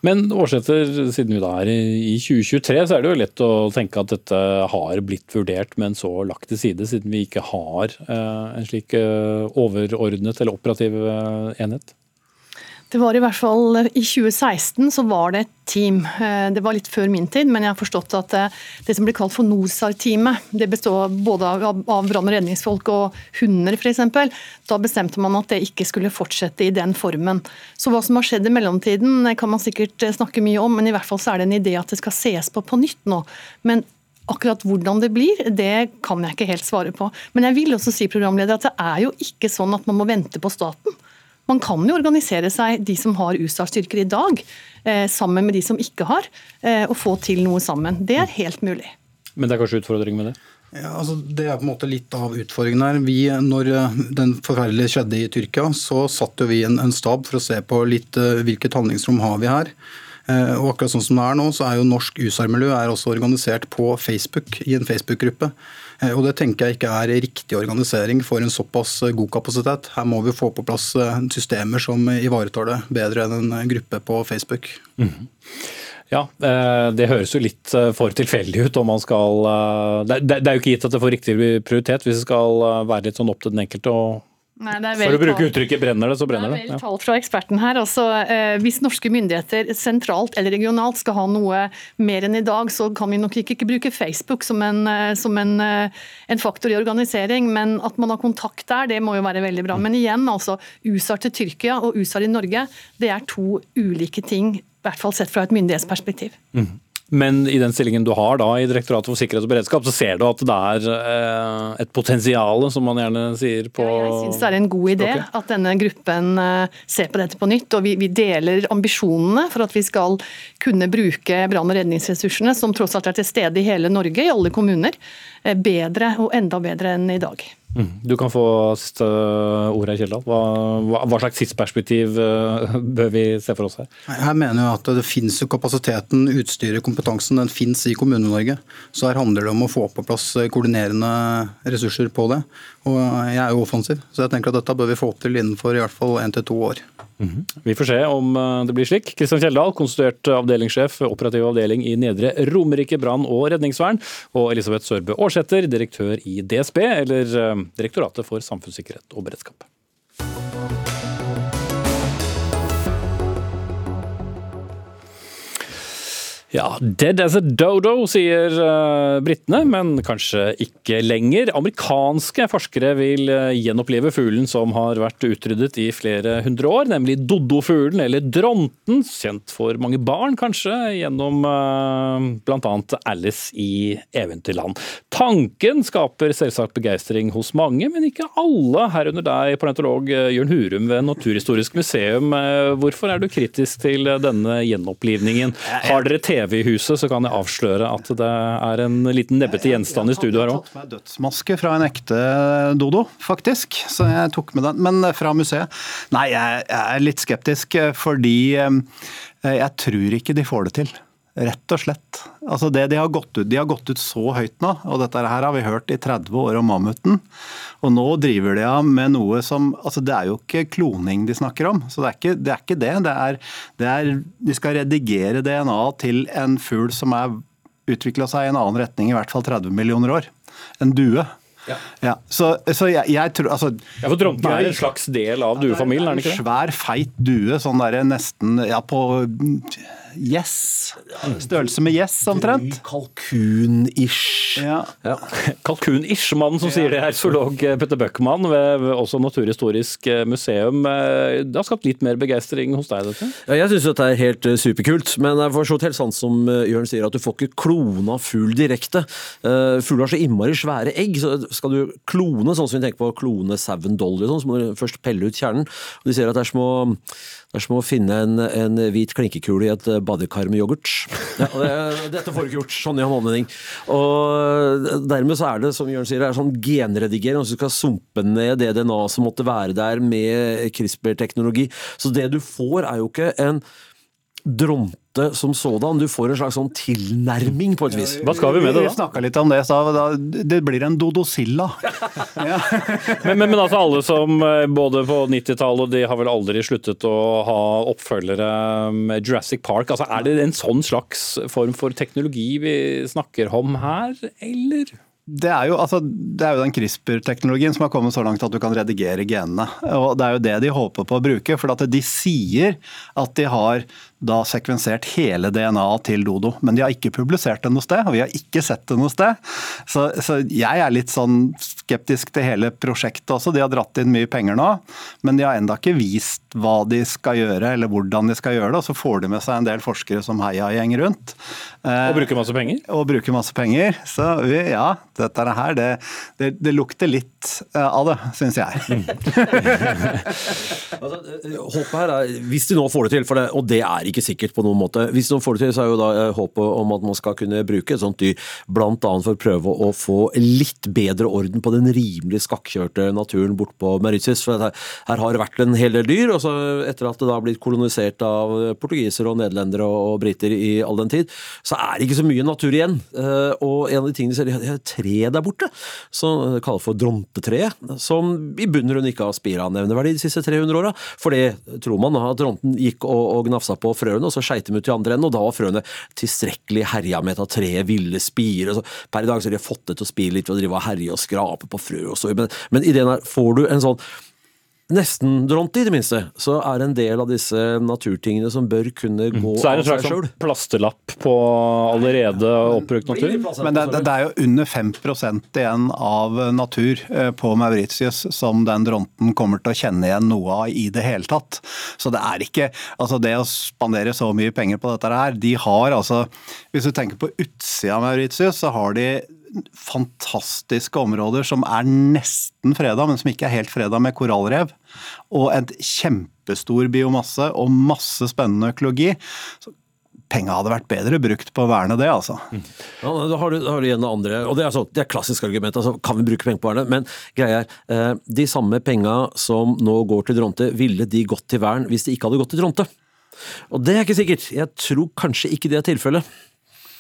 Men Årsetter, siden vi da er i 2023, så er det jo lett å tenke at dette har blitt vurdert, men så lagt til side, siden vi ikke har eh, en slik eh, overordnet eller operativ eh, enhet? Det var i hvert fall I 2016 så var det et team. Eh, det var litt før min tid, men jeg har forstått at det, eh, som blir kalt for NOSAR-teamet, det består både av, brann- og redningsfolk og hunder f.eks. Da bestemte man at det ikke skulle fortsette i den formen. Så hva som har skjedd i mellomtiden kan man sikkert eh, snakke mye om, men i hvert fall så er det en idé at det skal ses på på nytt nå. Men Akkurat hvordan det blir, det kan jeg ikke helt svare på. Men jeg vil også si programleder, at det er jo ikke sånn at man må vente på staten. Man kan jo organisere seg, de som har USA-styrker i dag, eh, sammen med de som ikke har, eh, og få til noe sammen. Det er helt mulig. Men det er kanskje utfordring med det? Ja, altså Det er på en måte litt av utfordringen her. Vi, når eh, den forferdelige skjedde i Tyrkia, så satte vi en, en stab for å se på litt hvilket handlingsrom har vi her. Og akkurat sånn som det er nå, så er jo norsk USAR-miljø også organisert på Facebook, i en Facebook-gruppe. Uh, og Det tenker jeg ikke er riktig organisering for en såpass god kapasitet. Her må vi få på plass systemer som ivaretar det bedre enn en gruppe på Facebook. Mm -hmm. Ja, eh, det høres jo litt eh, for tilfeldig ut om man skal eh, Det er jo ikke gitt at det får riktig prioritet hvis det skal være litt sånn opp til den enkelte. og Nei, For å bruke uttrykket 'brenner det, så brenner det'. Det er vel talt fra eksperten her. Altså, eh, hvis norske myndigheter sentralt eller regionalt skal ha noe mer enn i dag, så kan vi nok ikke, ikke bruke Facebook som, en, som en, en, faktor i organisering, men at man har kontakt der, det må jo være veldig bra. Men igjen, altså, USAR til Tyrkia og USAR i Norge, det er to ulike ting i hvert fall sett fra et myndighetsperspektiv. Mm. Men i den stillingen du har da i Direktoratet for sikkerhet og beredskap, så ser du at det er eh, et potensial, som man gjerne sier på ja, Jeg syns det er en god idé at denne gruppen eh, ser på dette på nytt. Og vi, vi, deler ambisjonene for at vi skal kunne bruke brann- og redningsressursene, som tross alt er til stede i hele Norge, i alle kommuner, eh, bedre og enda bedre enn i dag. Mm. Du kan få siste ordet, Kjeldal. Hva, hva, slags tidsperspektiv eh, (laughs) bør vi se for oss her? Jeg mener jo at det finnes jo kapasiteten, utstyret, kompetansen. Den finnes i Kommune-Norge. Så her handler det om å få på plass koordinerende ressurser på det. Og jeg er jo offensiv, så jeg tenker at dette bør vi få til innenfor i hvert fall én til to år. -hmm. Vi får se om eh, det blir slik. Kristian Kjeldal, konstituert avdelingssjef operativ avdeling i Nedre Romerike brann- og redningsvern. Og Elisabeth Sørbø Aarsæter, direktør i DSB, eller eh, Direktoratet for samfunnssikkerhet og beredskap. Ja, dead as a dodo, sier uh, britene, men kanskje ikke lenger. Amerikanske forskere vil uh, gjenopplive fuglen som har vært utryddet i flere hundre år, nemlig dodofuglen, eller dronten, kjent for mange barn kanskje, gjennom uh, bl.a. Alice i Eventyrland. Tanken skaper selvsagt begeistring hos mange, men ikke alle, herunder deg, paleontolog Jørn Hurum ved Naturhistorisk museum. Hvorfor er du kritisk til denne gjenopplivningen? Har dere TV TV i huset, så kan jeg avsløre at det er en liten nebbete gjenstand i studio her òg. Jeg har tatt med dødsmaske fra en ekte dodo, faktisk. Så jeg tok med den. Men fra museet. Nei, jeg er litt skeptisk fordi eh, jeg tror ikke de får det til. Rett og slett. Altså det, de, har gått ut, de har gått ut så høyt nå, og dette her har vi hørt i 30 år om mammuten. Og nå driver de av med noe som altså Det er jo ikke kloning de snakker om. så Det er ikke det. Er ikke det. det, er, det er, de skal redigere DNA til en fugl som er utvikla seg i en annen retning i hvert fall 30 millioner år. En due. Ja. ja. Så, så jeg, jeg, tror altså, ja, For dronten er en slags del av duefamilien, er det ikke det? En Svær, feit due, sånn derre nesten ja, på Yes. Størrelse med yes, omtrent. Kalkun-ish. Ja. ja. (laughs) Kalkun-ish, mannen som sier det er zoolog eh, Petter Bøckmann ved også Naturhistorisk eh, museum. Eh, det har skapt litt mer begeistring hos deg, dette? Ja, jeg syns dette er helt superkult, men jeg får så helt sant som Jørn sier, at du får ikke klona fugl direkte. Fugler har så innmari svære egg, så skal du klone sånn som vi tenker på å klone sauen Dolly, sånn, så må du først pelle ut kjernen. Og de sier at det er små det er som å finne en, en hvit klinkekule i et badekar med yoghurt. Ja, det, dette får du ikke gjort sånn i en anledning. Og dermed så er det, som Jørn sier, det er sånn genredigering. Altså du skal sumpe ned det DNA som måtte være der med CRISPR-teknologi. Så det du får, er jo ikke en dronte som sådan. Du får en slags sånn tilnærming på et vis. Hva skal vi med det da? Vi snakka litt om det, så det blir en dodosilla. (laughs) ja. men, men, men, altså alle som eh, både på 90-tallet de har vel aldri sluttet å ha oppfølgere med Jurassic Park. Altså Er det en sånn slags form for teknologi vi snakker om her, eller? Det er, jo, altså, det er jo den CRISPR-teknologien som har kommet så langt at du kan redigere genene. og Det er jo det de håper på å bruke. For at de sier at de har da sekvensert hele DNA-et til Dodo. Men de har ikke publisert det noe sted, og vi har ikke sett det noe sted. Så, så jeg er litt sånn skeptisk til hele prosjektet også. De har dratt inn mye penger nå, men de har enda ikke vist hva de skal gjøre eller hvordan de skal gjøre det. Og så får de med seg en del forskere som heiagjeng rundt. Og bruker masse penger? Og bruker masse penger. Så vi, ja, dette her, det, det, det lukter litt eh, av det, syns jeg. (laughs) altså, håpet her er, Hvis de nå får det til, for det, og det er ikke sikkert på noen måte Hvis noen får det til, så er jo da eh, håpet om at man skal kunne bruke et sånt dyr bl.a. for å prøve å få litt bedre orden på den rimelig skakkjørte naturen bort på Mauritius. For her, har det vært en hel del dyr, og så etter at det da har blitt kolonisert av portugisere og nederlendere og, og briter i all den tid, så er det ikke så mye natur igjen. Uh, og en av de tingene de ser, de har et tre der borte, som de kaller for drontetreet, som i bunn og grunn ikke har spira nevneverdi de siste 300 åra. For det tror man at dronten gikk og, og gnafsa på frøene, og så skeit de ut i andre enden, og da var frøene tilstrekkelig herja med at treet ville spire. Så per i dag så har de fått det til å spire litt og drive og herje og skrape på frø og så, men, men ideen er, får du en sånn nesten dront i det minste, så er en del av disse naturtingene som bør kunne gå Mm. gå Så er det en slags sjøl. sånn plasterlapp på allerede oppbrukt natur? Men det, det, det er jo under 5 igjen av natur eh, på Mauritius som den dronten kommer til å kjenne igjen noe av i det hele tatt. Så det er ikke Altså det å spandere så mye penger på dette her, de har altså Hvis du tenker på utsida av Mauritius, så har de fantastiske områder som er nesten freda, men som ikke er helt freda, med korallrev. Og en kjempestor biomasse og masse spennende økologi. Så Penga hadde vært bedre brukt på å verne det, altså. Ja, da har du, da har du igjen det andre, og det er, så, det er klassisk argument. altså Kan vi bruke penger på verne? Men greia er, eh, de samme penga som nå går til Dronte, ville de gått til vern hvis de ikke hadde gått til Dronte? Og det er ikke sikkert. Jeg tror kanskje ikke det er tilfellet.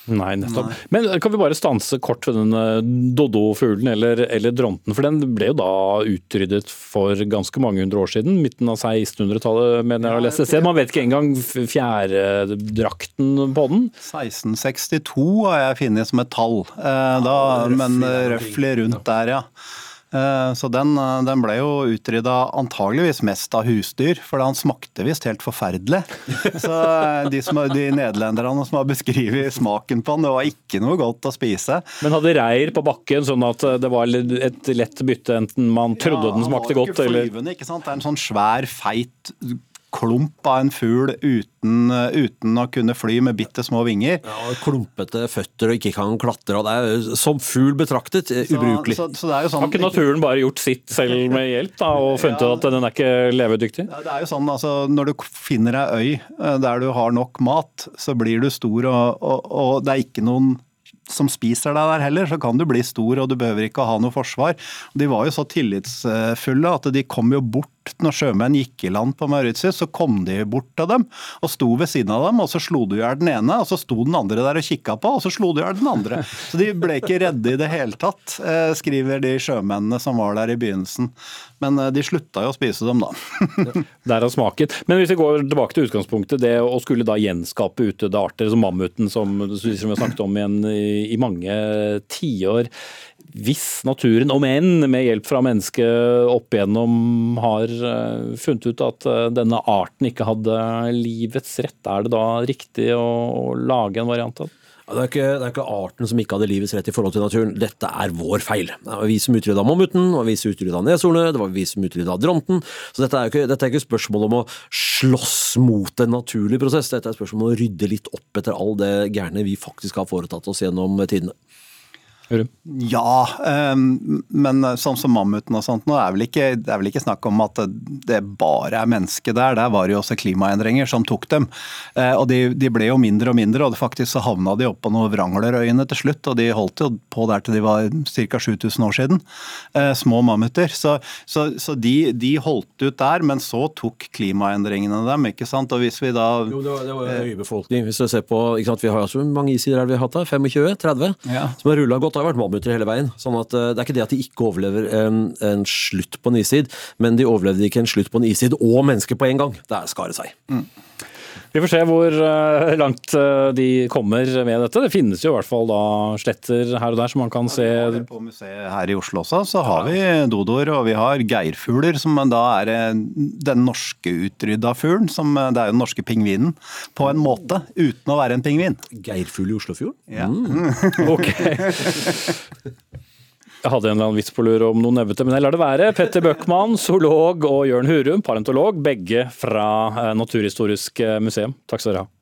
Nei, nettopp. Men kan vi bare stanse kort ved den eh, doddofuglen, eller, eller dronten? For den ble jo da utryddet for ganske mange hundre år siden. Midten av 1600-tallet, mener jeg å lese. et. Man vet ikke engang fjærdrakten på den. 1662 har jeg funnet som et tall, eh, da, men røftlig rundt der, ja. Eh, Så den, eh, den ble jo utrydda antageligvis mest av husdyr, for han smakte visst helt forferdelig. (laughs) Så eh, de, som, de nederlenderne som har beskrevet smaken på han, det var ikke noe godt å spise. Men hadde reir på bakken, sånn at det var et lett bytte, enten man trodde den smakte godt, eller ikke flyvende, ikke sant? Det er en sånn svær, feit klump av en fugl uten, uten å kunne fly med bitte små vinger. Ja, Klumpete føtter og ikke kan klatre. og det er Som fugl betraktet eh, ubrukelig. Så, så det er jo sånn, Har ikke naturen bare gjort sitt selv med hjelp, da, og funnet ut at den er ikke levedyktig? Ja, Det er jo sånn, altså, Når du finner ei øy eh, der du har nok mat, så blir du stor, og, og, og det er ikke noen som spiser deg der heller, så kan du bli stor og du behøver ikke å ha noe forsvar. De var jo så tillitsfulle at de kom jo bort når sjømenn gikk i land på Mauritius, så kom de bort til dem og sto ved siden av dem, og så slo du i hjel den ene, og så sto den andre der og kikka på, og så slo du i hjel den andre. Så de ble ikke redde i det hele tatt, eh, skriver de sjømennene som var der i begynnelsen. Men eh, de slutta jo å spise dem, da. (laughs) Derav smaken. Men hvis vi går tilbake til utgangspunktet, det å skulle da gjenskape utdødde arter, som mammuten som, som vi har snakket om igjen i mange tiår. Hvis naturen, om enn med hjelp fra mennesket opp igjennom, har eh, funnet ut at eh, denne arten ikke hadde livets rett, er det da riktig å, lage en variant av det? Det er, ikke, det er ikke arten som ikke hadde livets rett i forhold til naturen. Dette er vår feil. Det var vi som utrydda mammuten, det var vi som utrydda neshornet, det var vi som utrydda dronten. Så dette er, ikke, ikke spørsmål om å slåss mot en naturlig prosess. Dette er spørsmål om å rydde litt opp etter all det gærne vi faktisk har foretatt oss gjennom tidene. Ja, ehm, men sånn som mammuten og sånt, nå er vel ikke, det er vel ikke snakk om at det bare er mennesket der. Der var det jo også klimaendringer som tok dem. Eh, Og de, de ble jo mindre og mindre, og faktisk så havna de opp på noen Wranglerøyene til slutt. Og de holdt jo på der til de var ca. 7000 år siden. Eh, Små mammuter. Så, så, så de, de holdt ut der, men så tok klimaendringene dem, ikke sant. Og hvis vi da Jo, det var, det var øyebefolkning. Hvis du ser på, ikke sant, Vi har jo så mange isider her vi har hatt her? 25? 30? Ja. Som har rulla godt. Har vært mammuter hele veien. sånn at eh, Det er ikke det at de ikke overlever en, en slutt på en istid, men de overlevde ikke en slutt på en istid og mennesker på en gang. Det er skaret seg. Vi får se hvor eh, langt eh, de kommer med dette. Det finnes jo i hvert fall da sletter her og der som man kan se På museet her i Oslo også, så har vi dodoer og vi har geirfugler, som da er eh, den norske utrydda fuglen. Som det er jo den norske pingvinen, på en måte, uten å være en pingvin. Geirfugl i Oslofjorden? Ja. Mm. (laughs) Ok. (laughs) Jeg hadde en eller annen vits på lur om noe nevete, men jeg lar det være. Petter Bøckmann, zoolog, og Jørn Hurum, parentolog, begge fra eh, Naturhistorisk eh, museum. Takk skal dere ha.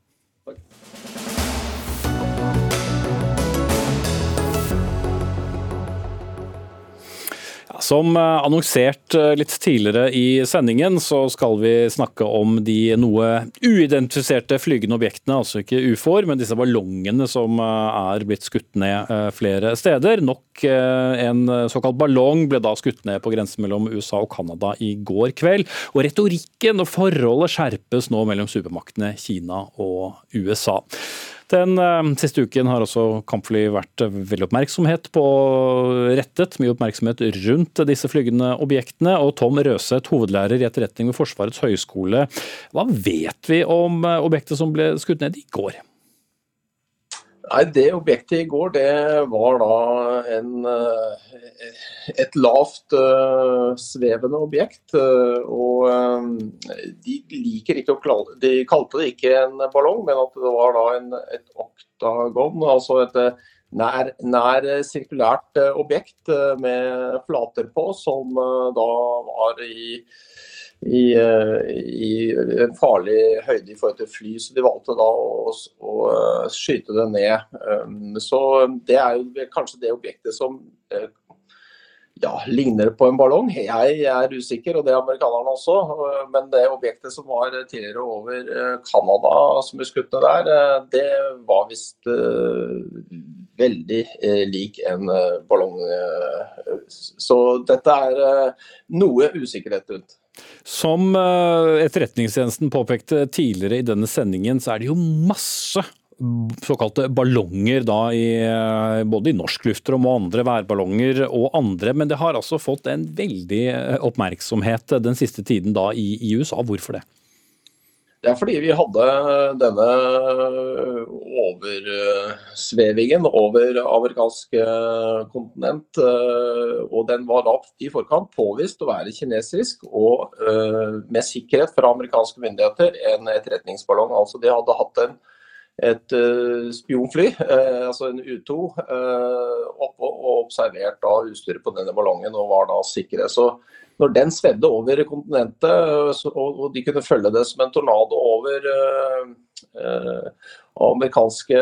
Som eh, annonsert eh, litt tidligere i sendingen, så skal vi snakke om de noe uidentifiserte flygende objektene, altså ikke ufoer, men disse ballongene som eh, er blitt skutt ned flere steder. Nok en såkalt ballong ble da skutt ned på grensen mellom USA og Canada i går kveld. Og retorikken og forholdet skjerpes nå mellom supermaktene Kina og USA. Den eh, siste uken har også kampfly vært veldig oppmerksomhet på rettet, mye oppmerksomhet rundt disse flygende objektene. Og Tom Røseth, hovedlærer i etterretning ved Forsvarets høgskole. Hva vet vi om eh, objektet som ble skutt ned i går? Nei, Det objektet i går det var da en, eh, et lavt uh, svevende objekt. Uh, og de liker ikke å klare, De kalte det ikke en ballong, men at det var da en, et oktagon, altså et nær, nær sirkulært objekt med flater på, som da var i i, i, en farlig høyde i forhold til fly, så de valgte da å, å skyte det ned. Um, så Det er jo kanskje det objektet som ja, ligner på en ballong. Jeg er usikker, og det er amerikanerne også. Men det objektet som var tidligere over Canada som ble skutt der, det var visst veldig lik en ballong. Så dette er noe usikkerhet rundt. Som Etterretningstjenesten påpekte tidligere i denne sendingen, så er det jo masse såkalte ballonger da i, både i norsk luftrom og andre værballonger og andre, men det har altså fått en veldig oppmerksomhet den siste tiden da i, i USA. Hvorfor det? Det er fordi vi hadde denne oversvevingen over amerikansk kontinent. Og den var da i forkant påvist å være kinesisk og med sikkerhet fra amerikanske myndigheter en etterretningsballong. Altså de hadde hatt en et spionfly, altså en U2, uh, oppe og observert da utstyret på denne ballongen og var da sikre. Så når den svedde over kontinentet, og, og, de kunne følge det som en tornado over amerikanske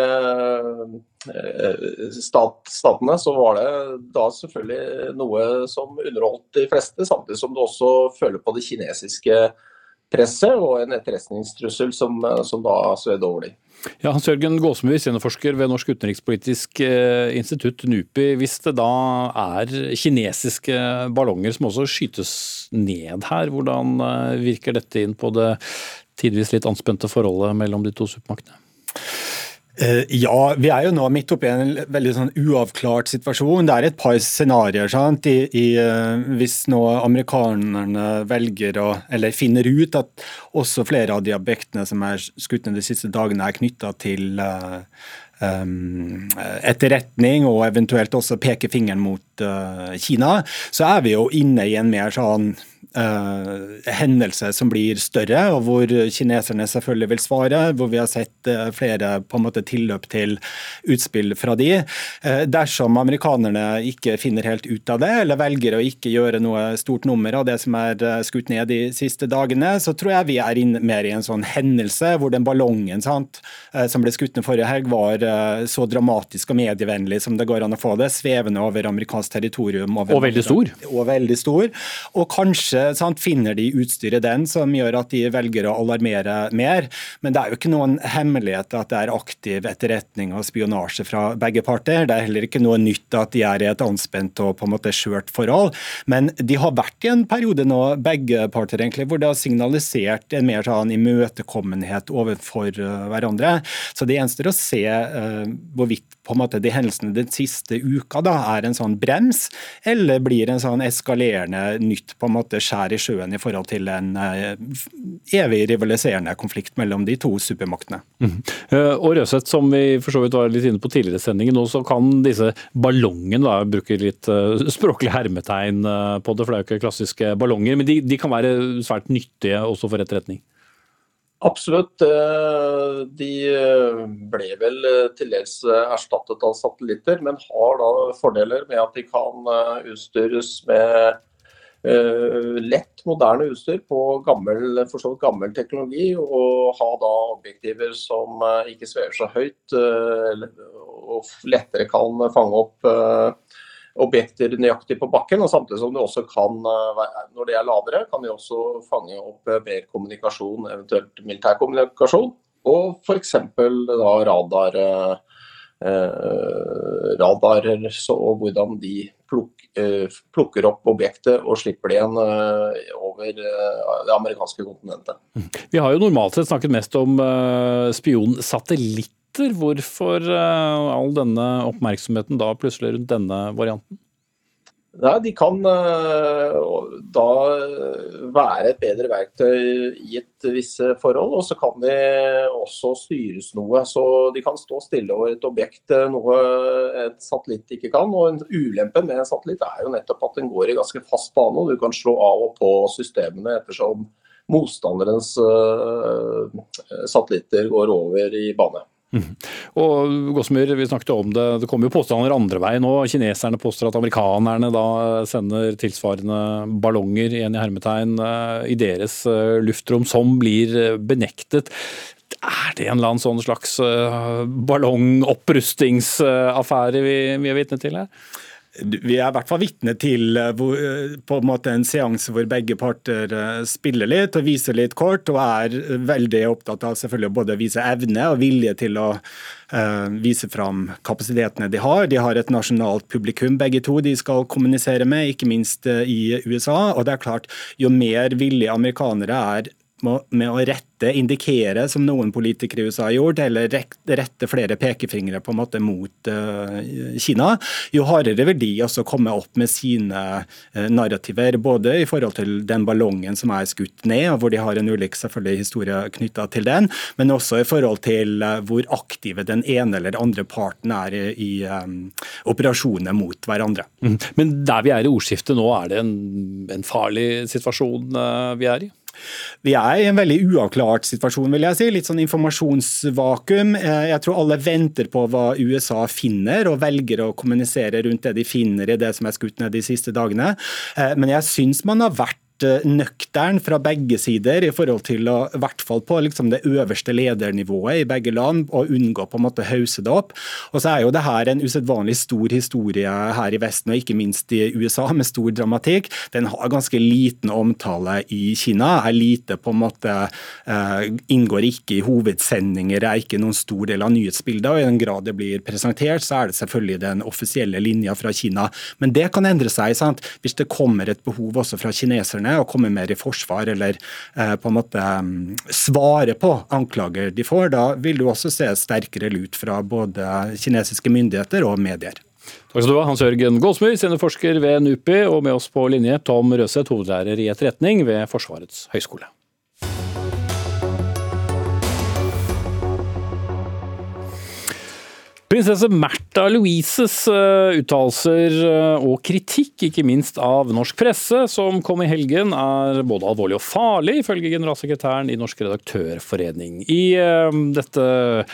stat, statene, så var det da selvfølgelig noe som underholdt de fleste, samtidig som du også føler på det kinesiske presset og en etterretningstrussel som, som da svedde over dem. Ja, Hans Jørgen Gåsemyr, seniorforsker ved Norsk utenrikspolitisk institutt, NUPI. Hvis det da er kinesiske ballonger som også skytes ned her, hvordan virker dette inn på det tidvis litt anspente forholdet mellom de to supermaktene? Ja, vi er jo nå midt oppi en veldig sånn uavklart situasjon. Det er et par scenarioer. sant? I, i, hvis nå amerikanerne velger å, eller finner ut at også flere av de objektene som er skutt de siste dagene, er knytta til uh, um, etterretning og eventuelt også peker fingeren mot uh, Kina, så er vi jo inne i en mer sånn Uh, hendelse som blir større, og hvor kineserne selvfølgelig vil svare. Hvor vi har sett uh, flere på en måte tilløp til utspill fra de. Uh, dersom amerikanerne ikke finner helt ut av det, eller velger å ikke gjøre noe stort nummer av det som er skutt ned de siste dagene, så tror jeg vi er inn mer i en sånn hendelse hvor den ballongen sant, som ble skutt ned forrige helg, var så dramatisk og medievennlig som det går an å få det, svevende over amerikansk territorium. og veldig stor. Og veldig stor. Og kanskje sant, finner de utstyret den som gjør at de velger å alarmere mer. Men det er jo ikke noen hemmelighet at det er aktiv etterretning og spionasje fra begge parter. Det er heller ikke noe nytt at de er i et anspent og på en måte skjørt forhold. Men de har vært i en periode nå, begge parter egentlig, hvor det har signalisert en mer sånn imøtekommenhet overfor hverandre. Så det gjenstår å se uh, hvorvidt på en måte de hendelsene den siste uka da, er en sånn brems, eller blir en sånn eskalerende nytt på en måte skjær i sjøen i forhold til en uh, evig rivaliserende konflikt mellom de to supermaktene. Mm. Og Røseth, som vi for så vidt var litt inne på tidligere i sendingen, nå så kan disse ballongene, da, bruke litt uh, språklig hermetegn på det, for det er jo ikke klassiske ballonger, men de, de kan være svært nyttige også for etterretning? Absolutt. Eh, de eh, ble vel eh, til dels erstattet av satellitter, men har da fordeler med at de kan utstyres med lett, moderne utstyr på gammel, gammel teknologi, og ha da objektiver som ikke svever så høyt og lettere kan fange opp objekter nøyaktig på bakken. og Samtidig som det også kan, eh, når det er lavere, kan de også fange opp eh, mer kommunikasjon, eventuelt militær kommunikasjon. Og f.eks. radar, eh, radarer og hvordan de pluk, eh, plukker opp objektet og slipper det igjen eh, over eh, det amerikanske kontinentet. Vi har jo normalt sett snakket mest om spionsatellitt etter. Hvorfor eh, all denne oppmerksomheten da plutselig rundt denne varianten? Nei, De kan uh, da være et bedre verktøy i et visse forhold, og så kan de også styres noe. Så De kan stå stille over et objekt, eh, noe et satellitt ikke kan. og en Ulempe med en satellitt er jo nettopp at den går i ganske fast bane, og du kan slå av og på systemene ettersom motstanderens satellitter går over i bane. Mm. Og Gåsmyr, vi snakket om det, det kommer jo påstander andre veien nå. Kineserne påstår at amerikanerne da sender tilsvarende ballonger igjen i hermetegn eh, i deres eh, luftrom, som blir eh, benektet. Er det en eller annen sånn slags ballongopprustningsaffære vi, vi er vitne til her? Vi er i hvert fall vitne til eh, eh, en en seanse hvor begge parter eh, spiller litt og viser litt kort, og er veldig opptatt av selvfølgelig både å vise evne og vilje til å vise fram kapasitetene de har. De har et nasjonalt publikum, begge to, de skal kommunisere med, ikke minst i USA. og det er klart, Jo mer villige amerikanere er med å rette, indikere, som noen politikere i USA har gjort, eller rette flere pekefingre på en måte mot uh, Kina, jo hardere vil de også komme opp med sine uh, narrativer. Både i forhold til den ballongen som er skutt ned, og hvor de har en ulik selvfølgelig historie knytta til den, men også i forhold til uh, hvor aktive den ene eller andre parten er i, operasjoner mot hverandre. Mm. Men der vi er i ordskiftet nå, er det en, en farlig situasjon vi er i? Vi er i en veldig uavklart situasjon, vil jeg si. Litt sånn informasjonsvakuum. Eh, jeg tror alle venter på hva USA finner, og velger å kommunisere rundt det de finner i det som er skutt ned de siste dagene. Eh, men jeg syns man har vært nøktern fra begge sider i forhold til å, i hvert fall på liksom det øverste ledernivået i begge land, og unngå på en måte hause det opp. Og så er jo det her en usedvanlig stor historie her i Vesten, og ikke minst i USA, med stor dramatikk. Den har ganske liten omtale i Kina. er lite på en måte uh, Inngår ikke i hovedsendinger, er ikke noen stor del av nyhetsbildet. og I den grad det blir presentert, så er det selvfølgelig den offisielle linja fra Kina. Men det kan endre seg sant? hvis det kommer et behov også fra kineserne og komme mer i forsvar eller eh, på en måte mm, svare på anklager de får, da vil du også se sterkere lut fra både kinesiske myndigheter og medier. Takk skal du ha, Hans Jørgen Gåsmyr, seniorforsker ved NUPI, og med oss på linje Tom Røseth, hovedlærer i etterretning ved Forsvarets høgskole. Prinsesse Märtha Louises uh, uttalelser uh, og kritikk, ikke minst av norsk presse, som kom i helgen, er både alvorlig og farlig, ifølge generalsekretæren i Norsk redaktørforening. I uh, dette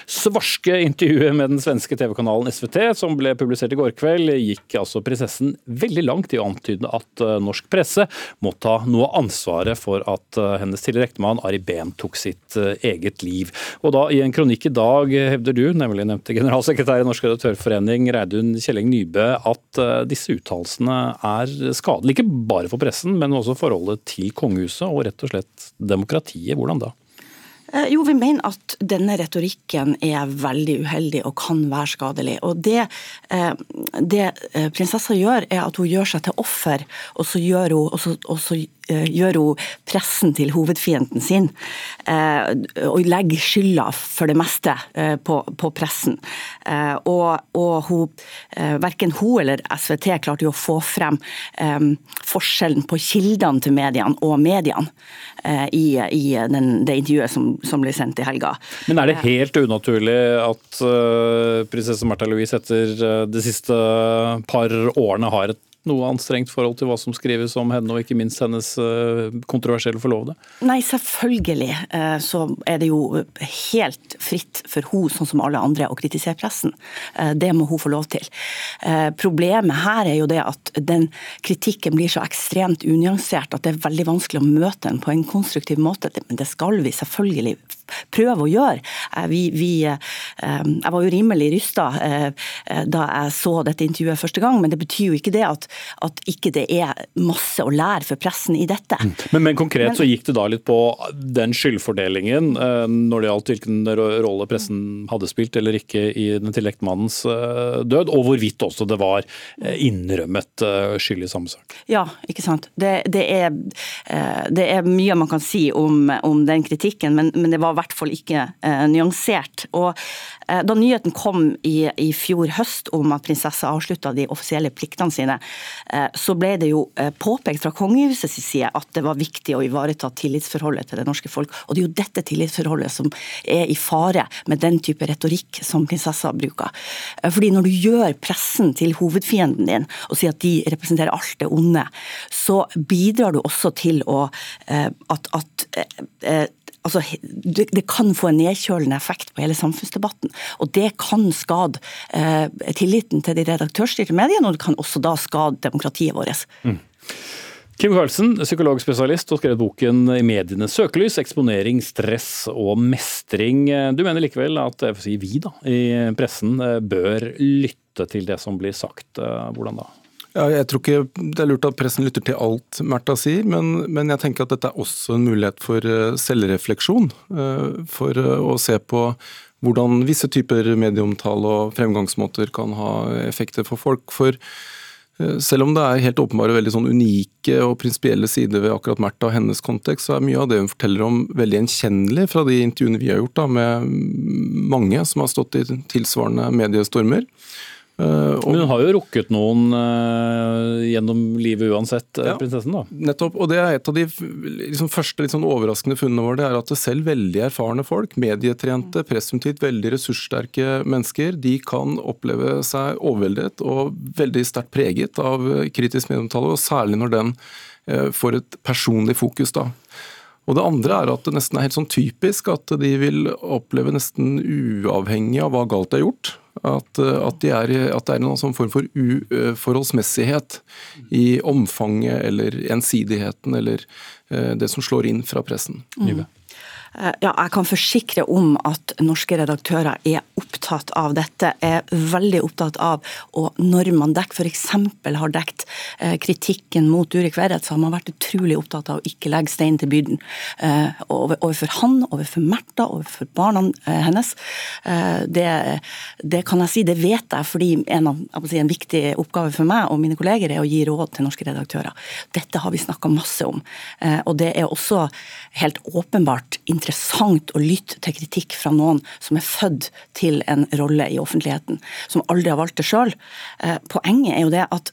svarske intervjuet med den svenske TV-kanalen SVT, som ble publisert i går kveld, gikk altså prinsessen veldig langt i å antyde at norsk presse må ta noe av ansvaret for at hennes tidligere ektemann Ari Behn tok sitt eget liv. Og da i en kronikk i dag hevder du, nemlig nevnte generalsekretær sekretær i Norsk redaktørforening, Reidun Kjelleng Nybø, at eh, disse uttalelsene er skadelige ikke bare for pressen, men også forholdet til kongehuset og rett og slett demokratiet. Hvordan da? Eh, jo, vi mener at denne retorikken er veldig uheldig og kan være skadelig. Og Det, eh, det prinsessa gjør, er at hun gjør seg til offer, og så, hun, og så, og så gjør hun pressen til hovedfienden sin. Eh, og legger skylda for det meste eh, på, på pressen. Og, og hun, verken hun eller SVT klarte jo å få frem forskjellen på kildene til mediene og mediene i, i den, det intervjuet som, som, ble sendt i helga. Men er det helt unaturlig at prinsesse Märtha Louise etter de siste par årene har et noe anstrengt forhold til hva som skrives om henne, og ikke minst hennes eh, kontroversielle forlovede? Nei, selvfølgelig eh, så er det jo helt fritt for hun, sånn som alle andre, å kritisere pressen. Eh, det må hun få lov til. Problemet her er jo det at den kritikken blir så ekstremt unyansert at det er veldig vanskelig å møte den på en konstruktiv måte. Men det skal vi selvfølgelig prøve å gjøre. Vi, vi, jeg var jo rimelig rysta da jeg så dette intervjuet første gang, men det betyr jo ikke det at at ikke det er masse å lære for pressen i dette. Mm. Men, men konkret men, så gikk det da litt på den skyldfordelingen eh, når det gjaldt hvilken rolle pressen hadde spilt eller ikke i den til ektemannens eh, død, og hvorvidt også det var eh, innrømmet skyld i samme sak. Ja, ikke sant. Det, det, er, det er, mye man kan si om, om den kritikken, men, men, det var hvert fall ikke nyansert. Og da nyheten kom i, i fjor høst om at prinsessa avslutta de offisielle pliktene sine, Eh, så ble det jo eh, påpekt fra kongehusets side at det var viktig å ivareta tillitsforholdet til det norske folk. Og det er jo dette tillitsforholdet som er i fare med den type retorikk som prinsessa bruker. Eh, fordi når du gjør pressen til hovedfienden din og sier at de representerer alt det onde, så bidrar du også til å at, at altså, det, det, kan få en nedkjølende effekt på hele samfunnsdebatten. Og det kan skade eh, tilliten til de redaktørstyrte mediene, og det kan også da skade demokratiet vårt. Mm. Kim Karlsen, psykologspesialist, og skrevet boken 'I medienes søkelys eksponering, stress og mestring'. Du mener likevel at si vi da, i pressen eh, bør lytte til det som blir sagt. Eh, hvordan da? Ja, jeg tror ikke det er lurt at pressen lytter til alt Märtha sier, men, men, jeg tenker at dette er også en mulighet for eh, selvrefleksjon. Eh, for eh, å se på hvordan visse typer medieomtale og fremgangsmåter kan ha effekter for folk. For selv om det er helt åpenbare veldig sånn unike og prinsipielle sider ved akkurat Märtha og hennes kontekst, så er mye av det hun forteller om veldig gjenkjennelig fra de intervjuene vi har gjort da, med mange som har stått i tilsvarende mediestormer. Eh, og, Men hun har jo rukket noen uh, gjennom livet uansett, eh, ja, prinsessen? da. Nettopp. og det er Et av de liksom, første litt sånn overraskende funnene våre det er at selv veldig erfarne folk, medietrente, presumptivt veldig ressurssterke mennesker, de kan oppleve seg overveldet og veldig sterkt preget av kritisk medieomtale, og særlig når den får et personlig fokus. da. Og Det andre er at det nesten er helt sånn typisk at de vil oppleve nesten uavhengig av hva galt de har gjort, at, eh, at, de er, at, det er en sånn form for uforholdsmessighet i omfanget eller ensidigheten eller eh, det som slår inn fra pressen. Mm. Eh, ja, jeg kan forsikre om at norske redaktører er opptatt av dette. Er veldig opptatt av og når man dekker f.eks. har dekt eh, kritikken mot Durek Verrett, så har man vært utrolig opptatt av å ikke legge stein til byrden. Eh, overfor han, overfor Märtha, overfor barna hennes. Det, det, kan jeg si, det vet jeg, fordi en, av, si, en viktig oppgave for meg og mine kolleger er å gi råd til norske redaktører. Dette har vi snakka masse om. Og det er også helt åpenbart interessant interessant å lytte til kritikk fra noen som er født til en rolle i offentligheten, som aldri har valgt det sjøl. Eh, poenget er jo det at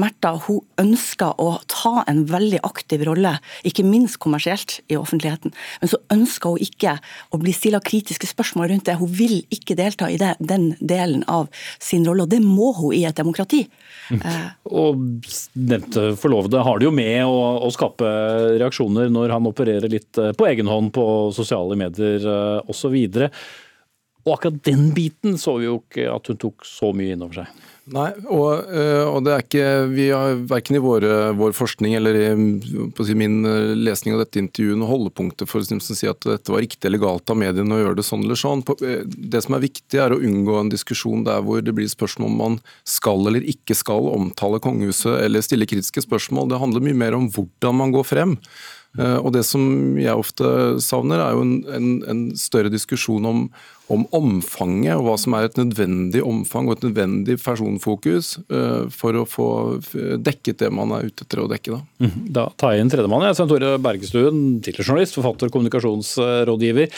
Märtha hun ønsker å ta en veldig aktiv rolle, ikke minst kommersielt i offentligheten. Men så ønsker hun ikke å bli stilla kritiske spørsmål rundt det. Hun vil ikke delta i det, den delen av sin rolle, og det må hun i et demokrati. Eh, og nevnte forlovede har det jo med å, å, skape reaksjoner når han opererer litt eh, på egen hånd på sosiale medier osv. Og, og akkurat den biten så vi jo ikke at hun tok så mye inn over seg. Nei, og, eh, og, det er ikke Vi har verken i våre, vår forskning eller i si, min eh, lesning av dette intervjuet noe holdepunkter for å si at dette var riktig eller galt av mediene å gjøre det sånn eller sånn. Eh, det som er viktig, er å unngå en diskusjon der hvor det blir spørsmål om man skal eller ikke skal omtale kongehuset eller stille kritiske spørsmål. Det handler mye mer om hvordan man går frem. Eh, og Det som jeg ofte savner, er jo en, en, en større diskusjon om, om, omfanget, og hva som er et nødvendig omfang og et nødvendig personfokus uh, for å få dekket det man er ute etter å dekke. Da, mm, da tar jeg inn tredjemann. Svein Tore Bergestuen, tidligere journalist, forfatter, kommunikasjonsrådgiver.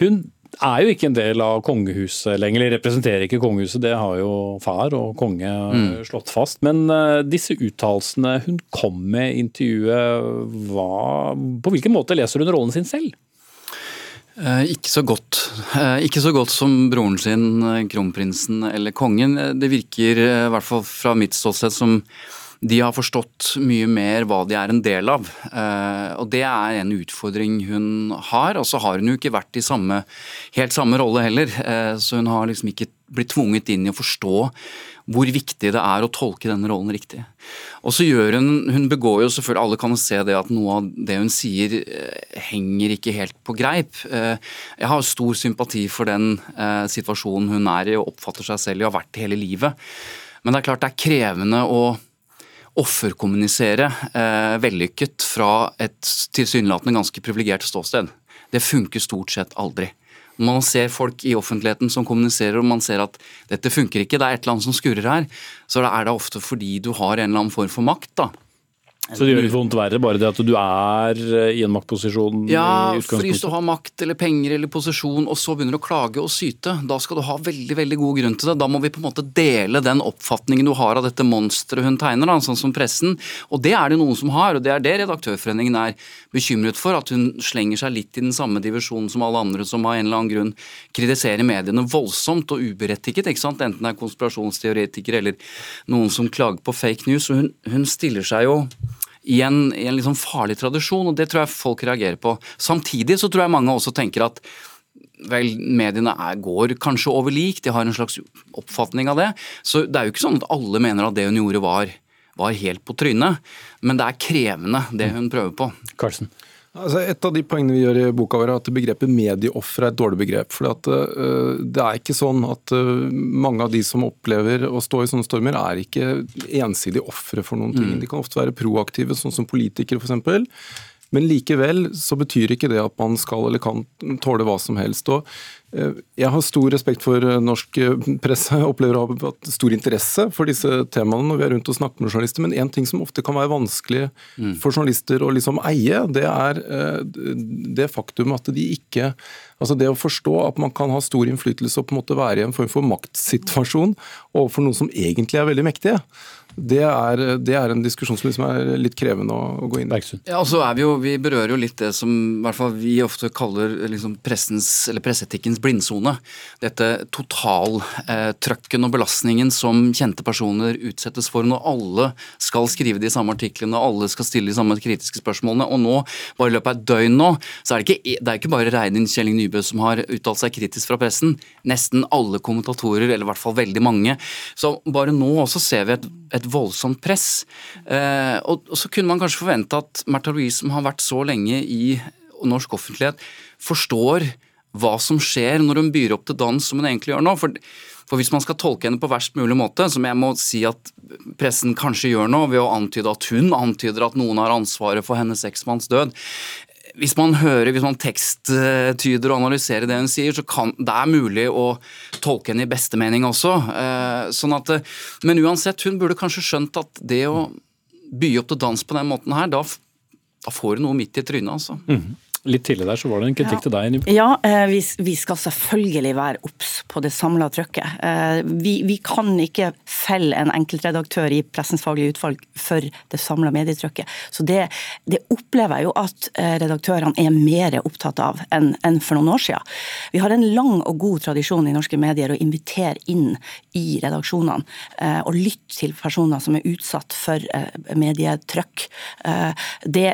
Hun er jo ikke en del av kongehuset lenger, eller representerer ikke kongehuset. Det har jo far og konge mm. slått fast. Men uh, disse uttalelsene hun kom med i intervjuet, hva, på hvilken måte leser hun rollen sin selv? Eh, ikke så godt. Eh, ikke så godt som broren sin, eh, kronprinsen eller kongen. Det virker, i hvert fall fra mitt ståsted, som de har forstått mye mer hva de er en del av. Eh, og Det er en utfordring hun har. Og så har hun jo ikke vært i samme, helt samme rolle heller. Eh, så hun har liksom ikke blitt tvunget inn i å forstå hvor viktig det er å tolke denne rollen riktig. Og så gjør hun, hun begår jo selvfølgelig, Alle kan se det at noe av det hun sier eh, henger ikke helt på greip. Jeg har stor sympati for den situasjonen hun er i og oppfatter seg selv i og har vært hele livet. Men det er klart det er krevende å offerkommunisere eh, vellykket fra et tilsynelatende ganske privilegert ståsted. Det funker stort sett aldri. Man ser folk i offentligheten som kommuniserer og man ser at dette funker ikke, det er et eller annet som skurrer her, så er det ofte fordi du har en eller annen form for makt. da. Så det gjør litt vondt verre, bare det at du er eh, i en maktposisjon? Ja, for hvis du har makt eller penger eller posisjon, og så begynner du å klage og syte, da skal du ha veldig veldig god grunn til det. Da må vi på en måte dele den oppfatningen du har av dette monsteret hun tegner, da, sånn som pressen. Og det er det noen som har, og det er det Redaktørforeningen er bekymret for. At hun slenger seg litt i den samme divisjonen som alle andre som av en eller annen grunn kritiserer mediene voldsomt og uberettiget. ikke sant? Enten det er konspirasjonsteoretikere eller noen som klager på fake news. og hun, hun stiller seg jo i en, i en liksom farlig tradisjon, og det tror jeg folk reagerer på. Samtidig så tror jeg mange også tenker at vel, mediene er, går kanskje over lik, de har en slags oppfatning av det. Så det er jo ikke sånn at alle mener at det hun gjorde var, var helt på trynet, men det er krevende det hun prøver på. Carlsen. Altså et av de poengene vi gjør i boka vår er at begrepet medieoffer er et dårlig begrep. For uh, Det er ikke sånn at uh, mange av de som opplever å stå i sånne stormer, er ikke ensidig ofre for noen ting. Mm. De kan ofte være proaktive, sånn som politikere f.eks. Men likevel så betyr ikke det at man skal eller kan tåle hva som helst. Og eh, jeg har stor respekt for eh, norsk eh, presse, jeg opplever stor interesse for disse temaene når vi er rundt og snakker med journalister. Men en ting som ofte kan være vanskelig mm. for journalister å liksom eie, det er det faktum at de ikke Altså Det å forstå at man kan ha stor innflytelse og på en måte være i en form for maktsituasjon overfor noen som egentlig er veldig mektige. Det er, det er, en diskusjon som liksom er litt krevende å, gå inn i. Ja, altså er vi, jo, vi berører jo litt det som i hvert fall vi ofte kaller liksom pressens, eller presseetikkens blindsone. Dette totaltrøkken og belastningen som kjente personer utsettes for når alle skal skrive de samme artiklene, alle skal stille de samme kritiske spørsmålene. Og nå, bare i løpet av et døgn nå, så er det ikke, det er ikke bare Reinin Kjelling Nybø som har uttalt seg kritisk fra pressen. Nesten alle kommentatorer, eller i hvert fall veldig mange. Så bare nå også ser vi et, et et voldsomt press. Eh, og, så kunne man kanskje forvente at Märtha Louise, som har vært så lenge i norsk offentlighet, forstår hva som skjer når hun byr opp til dans som hun egentlig gjør nå. For, for hvis man skal tolke henne på verst mulig måte, som jeg må si at pressen kanskje gjør nå, ved å antyde at hun antyder at noen har ansvaret for hennes eksmanns død, hvis man hører, hvis man teksttyder og analyserer det hun sier, så kan det er mulig å tolke henne i beste mening også. Eh, sånn at, eh, men uansett, hun burde kanskje skjønt at det å by opp til dans på den måten her, da, da får du noe midt i trynet, altså. Mm. Litt tidlig der så var det en kritikk ja. til deg. Ja, eh, vi, vi skal selvfølgelig være obs på det samla trykket. Eh, vi, vi, kan ikke felle en enkeltredaktør i Pressens faglige utvalg for det samla medietrykket. Så det, det, opplever jeg jo at eh, redaktørene er mer opptatt av enn, enn for noen år siden. Vi har en lang og god tradisjon i norske medier å invitere inn i redaksjonene og lytte til personer som er utsatt for medietrykk. Det,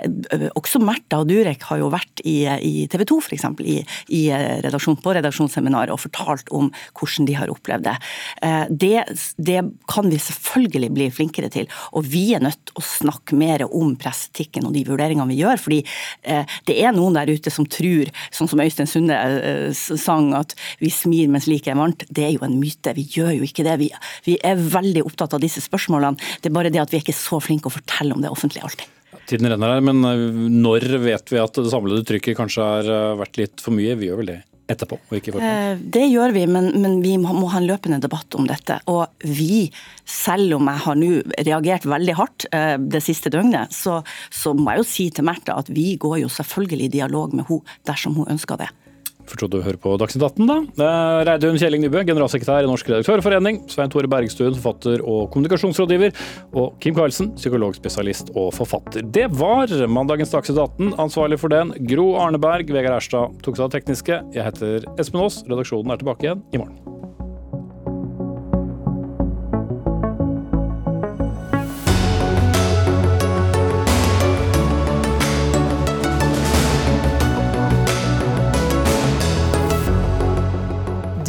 også Märtha og Durek har jo vært i, i TV 2 f.eks. I, i redaksjon, på redaksjonsseminaret og fortalt om hvordan de har opplevd det. Eh, det. det. kan vi selvfølgelig bli flinkere til. Og vi er nødt til å snakke mer om presseetikken og de vurderingene vi gjør. fordi eh, det er noen der ute som tror, sånn som Øystein Sunde eh, sang, at vi smir mens liket er varmt. Det er jo en myte. Vi gjør jo ikke det. Vi, vi er veldig opptatt av disse spørsmålene. Det er bare det at vi er ikke så flinke å fortelle om det offentlige alltid. Tiden renner her, men når vet vi at det samlede trykket kanskje har vært litt for mye? Vi gjør vel det etterpå, og ikke i forkant? Det gjør vi, men, men, vi må ha en løpende debatt om dette. Og vi, selv om jeg har nå reagert veldig hardt det siste døgnet, så, så må jeg jo si til Märtha at vi går jo selvfølgelig i dialog med henne dersom hun ønsker det. Forstod du hører på Dagsnytt 18, da. Reidun Kjelling Nybø, generalsekretær i Norsk redaktørforening. Svein Tore Bergstuen, forfatter og kommunikasjonsrådgiver. Og Kim Karlsen, psykologspesialist og forfatter. Det var mandagens Dagsnytt 18. Ansvarlig for den, Gro Arneberg. Vegard Erstad tok seg av tekniske. Jeg heter Espen Aas. Redaksjonen er tilbake igjen i morgen.